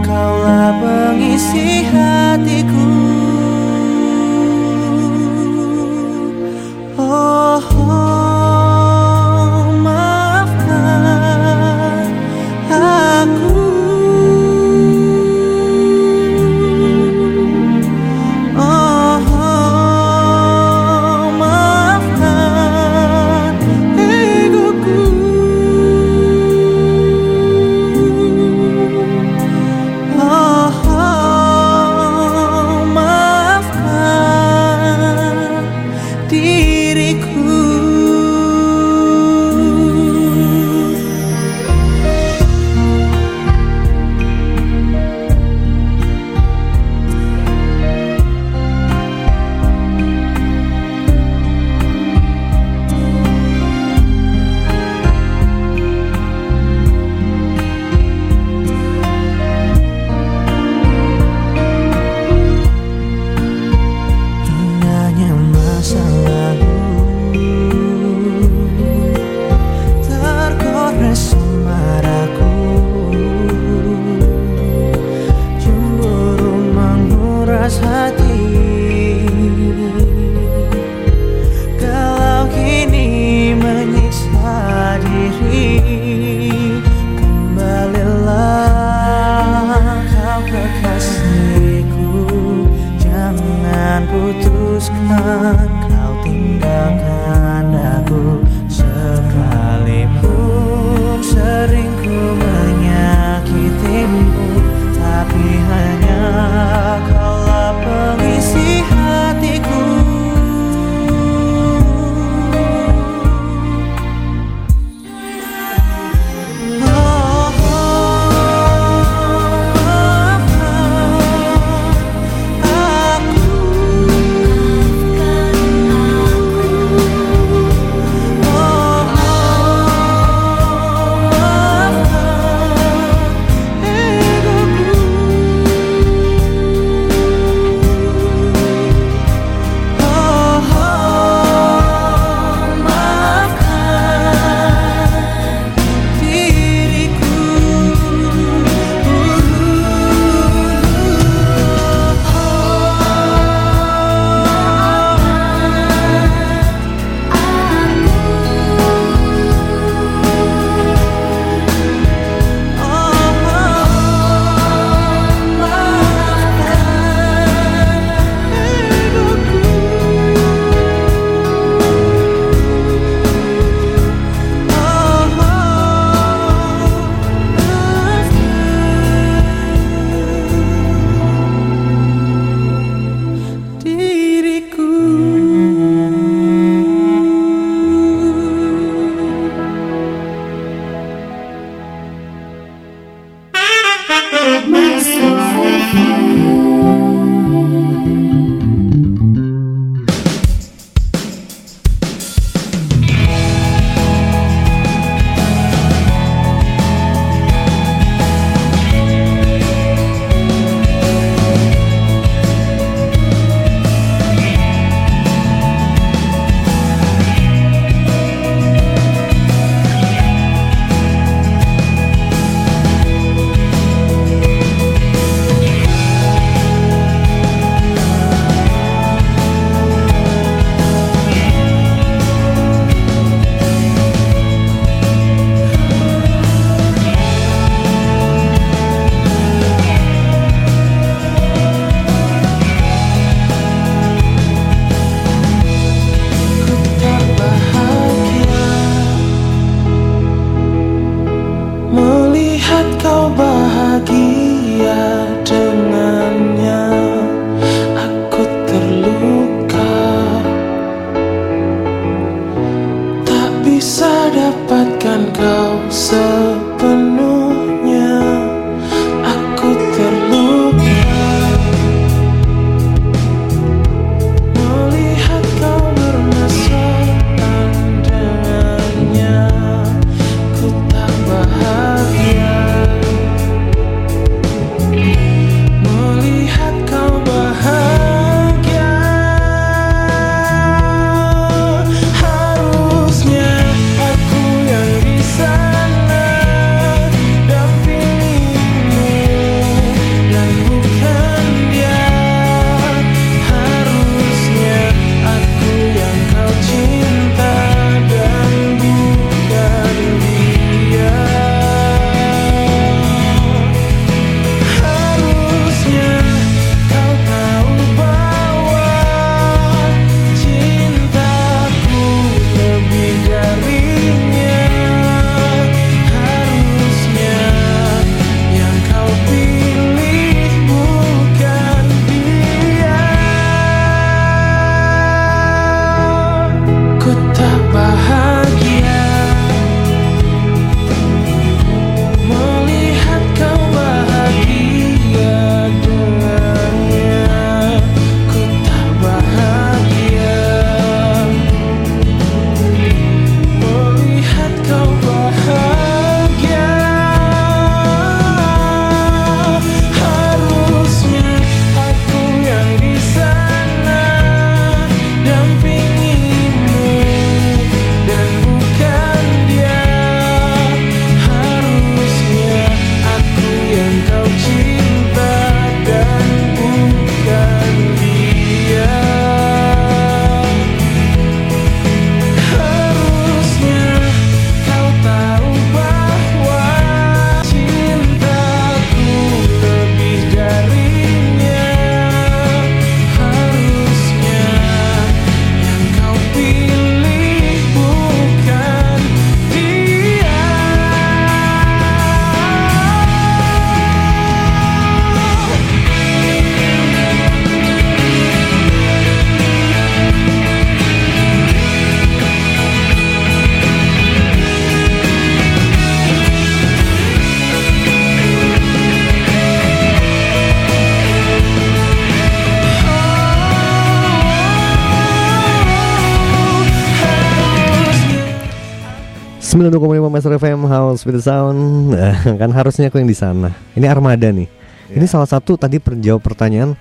kaulah pengisi hatiku House with the Sound kan harusnya aku yang di sana. Ini Armada nih. Ini salah satu tadi perjawab pertanyaan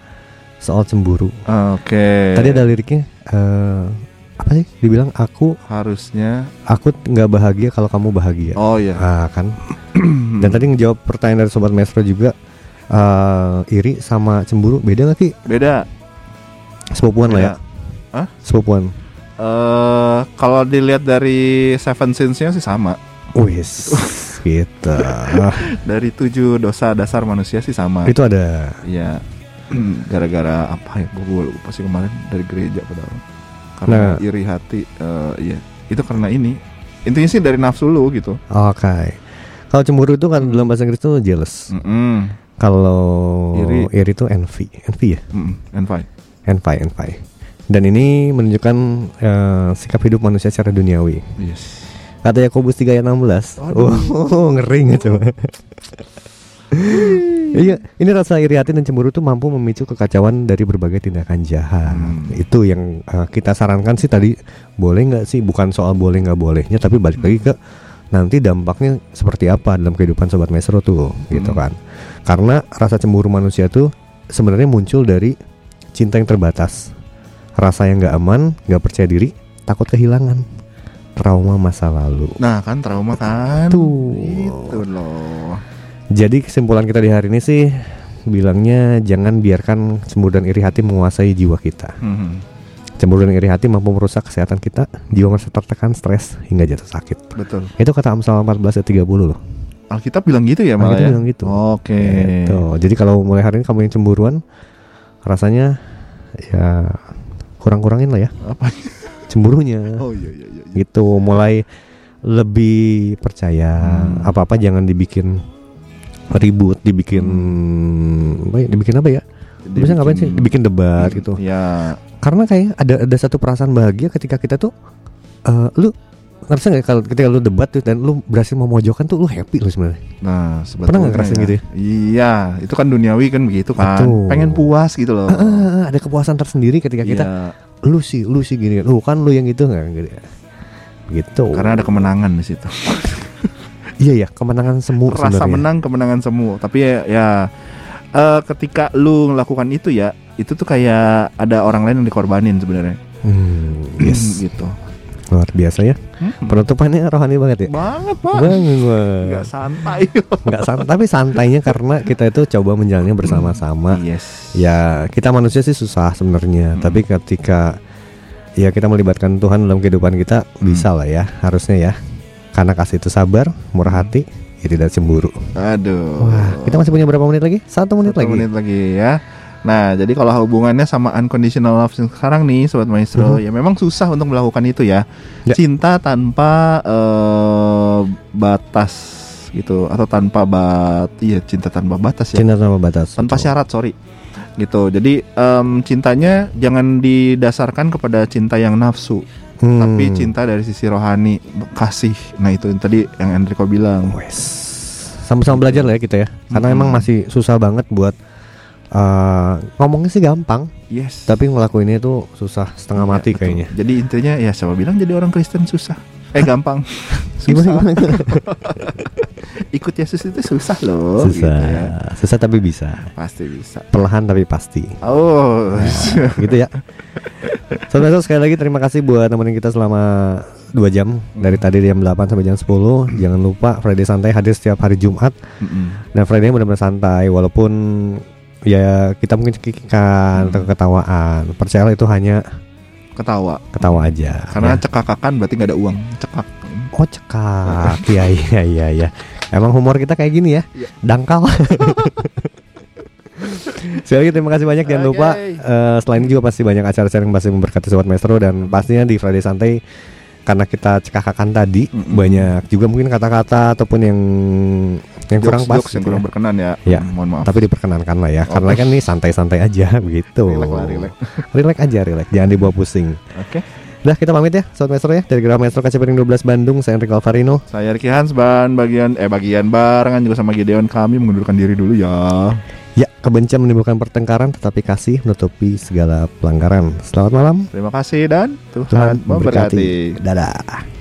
soal cemburu. Oke. Tadi ada liriknya eh apa sih? Dibilang aku harusnya aku nggak bahagia kalau kamu bahagia. Oh iya. Ah kan. Dan tadi ngejawab pertanyaan dari sobat Maestro juga eh iri sama cemburu beda nggak ki? Beda. Sepupuan lah ya. Hah? Sepupuan. Eh kalau dilihat dari Seven Sins-nya sih sama. Wis gitu. Dari tujuh dosa dasar manusia sih sama. Itu ada Iya. Gara-gara apa ya? Gue lupa sih kemarin dari gereja padahal. Karena Nah. iri hati. eh, iya. Itu karena ini. Intinya sih dari nafsu lu gitu. Oke. Kalau cemburu itu kan dalam bahasa Inggris itu jealous. Mm-mm. Kalau Iri. iri itu envy, envy ya. And fine. envy, envy. Dan ini menunjukkan eh, sikap hidup manusia secara duniawi. Yes. Kata Yakobus 3 ayat 16. Oh, ngeri nggak coba. iya, ini rasa iri hati dan cemburu itu mampu memicu kekacauan dari berbagai tindakan jahat. Hmm. Itu yang eh, kita sarankan sih tadi boleh nggak sih? Bukan soal boleh nggak bolehnya, tapi balik lagi ke nanti dampaknya seperti apa dalam kehidupan sobat mesro tuh, gitu kan? Karena rasa cemburu manusia tuh sebenarnya muncul dari cinta yang terbatas, rasa yang nggak aman, nggak percaya diri, takut kehilangan, trauma masa lalu. Nah kan trauma kan. Tuh. Itu loh. Jadi kesimpulan kita di hari ini sih bilangnya jangan biarkan cemburu dan iri hati menguasai jiwa kita. Mhm. Cemburu dan iri hati mampu merusak kesehatan kita, jiwa merasa tertekan, stres hingga jatuh sakit. Betul. Itu kata Amsal 14 ayat 30 loh. Alkitab bilang gitu ya malah Alkitab ya. bilang gitu. Oke. Gitu. Jadi kalau mulai hari ini kamu yang cemburuan, rasanya ya kurang-kurangin lah ya Apa? Cemburunya. Oh iya iya iya. Gitu mulai lebih percaya Hmm. apa-apa jangan dibikin ribut, dibikin apa ya, dibikin apa ya? Bisa ngapain sih? Dibikin debat gitu. Ya. Karena kayak ada ada satu perasaan bahagia ketika kita tuh eh, lu ngerasa nggak kalau ketika lu debat tuh dan lu berhasil memojokkan tuh lu happy lu sebenarnya. Nah, sebetulnya Pernah nggak ngerasain gitu ya? Iya, itu kan duniawi kan begitu kan. Betul. Pengen puas gitu loh. Ah, ah, ada kepuasan tersendiri ketika kita Iya, lu sih lu sih gini lu kan lu yang itu nggak gitu ya. Gitu. karena ada kemenangan di situ. iya ya kemenangan semu Rasa sebenarnya. menang kemenangan semua. Tapi ya, ya eh, ketika lu melakukan itu ya, itu tuh kayak ada orang lain yang dikorbanin sebenarnya. Hmm, yes. gitu. Luar biasa ya. Hmm. Penutupannya rohani banget ya. Banget, Pak. Banget Nggak santai. Nggak santai, tapi santainya karena kita itu coba menjalannya bersama-sama. yes. Ya kita manusia sih susah sebenarnya, Hmm. tapi ketika ya kita melibatkan Tuhan dalam kehidupan kita bisa lah ya, harusnya ya. Karena kasih itu sabar, murah hati, ya tidak cemburu. Aduh. Wah, kita masih punya berapa menit lagi? Satu menit Satu lagi. menit lagi ya. Nah, jadi kalau hubungannya sama unconditional love sekarang nih, sobat maestro, ya memang susah untuk melakukan itu ya. Ya. Cinta tanpa eh, batas gitu, atau tanpa bat, iya cinta tanpa batas ya. Cinta tanpa batas. tanpa Betul. syarat, sorry. Gitu. Jadi em, cintanya jangan didasarkan kepada cinta yang nafsu, Hmm. tapi cinta dari sisi rohani, kasih. Nah itu yang tadi yang Enrico bilang. Wes. Sama-sama belajar lah ya kita ya. Karena Mm-mm. emang masih susah banget buat eh, ngomongnya sih gampang, Yes. tapi ngelakuinnya itu susah setengah Iya, mati betul. kayaknya. Jadi intinya ya siapa bilang jadi orang Kristen susah? Eh gampang. Gimana, susah. gimana? Ikut Yesus itu susah loh. susah, gitu ya. susah tapi bisa. Pasti bisa. Perlahan tapi pasti. Oh. gitu ya. Saudara sekali lagi terima kasih buat nemenin kita selama dua jam dari tadi jam 8 sampai jam 10 Jangan lupa Friday Santai hadir setiap hari Jumat Mm-mm. Dan Friday benar-benar santai Walaupun ya kita mungkin cekikikan atau ketawaan Percayalah itu hanya Ketawa. ketawa aja Karena Ya. cekakakan berarti nggak ada uang. Cekak. Oh cekak Iya iya iya iya Emang humor kita kayak gini ya Iya. Dangkal Sekali lagi terima kasih banyak Jangan lupa Oke. eh, Selain juga pasti banyak acara-acara yang masih memberkati Sobat Maestro Dan pastinya di Friday Santai Karena kita cekakakan tadi Mm-mm. Banyak juga mungkin kata-kata Ataupun yang Yang kurang pas Jokes yang gitu kurang ya. berkenan ya. Ya, Hmm, mohon maaf. Tapi diperkenankan lah ya Oke. Karena kan ini santai-santai aja begitu Relax lah, relax. Relax aja relax Jangan dibawa pusing Oke. Udah kita pamit ya Sobat Maestro ya Dari Gerah Maestro Kaca Piring 12 Bandung Saya Enrico Alvarino Saya Ricky Hansban bagian eh bagian barengan juga sama Gideon kami mengundurkan diri dulu ya. Ya, kebencian menimbulkan pertengkaran tetapi kasih menutupi segala pelanggaran. Selamat malam. Terima kasih dan Tuhan, Tuhan memberkati. memberkati. Dadah.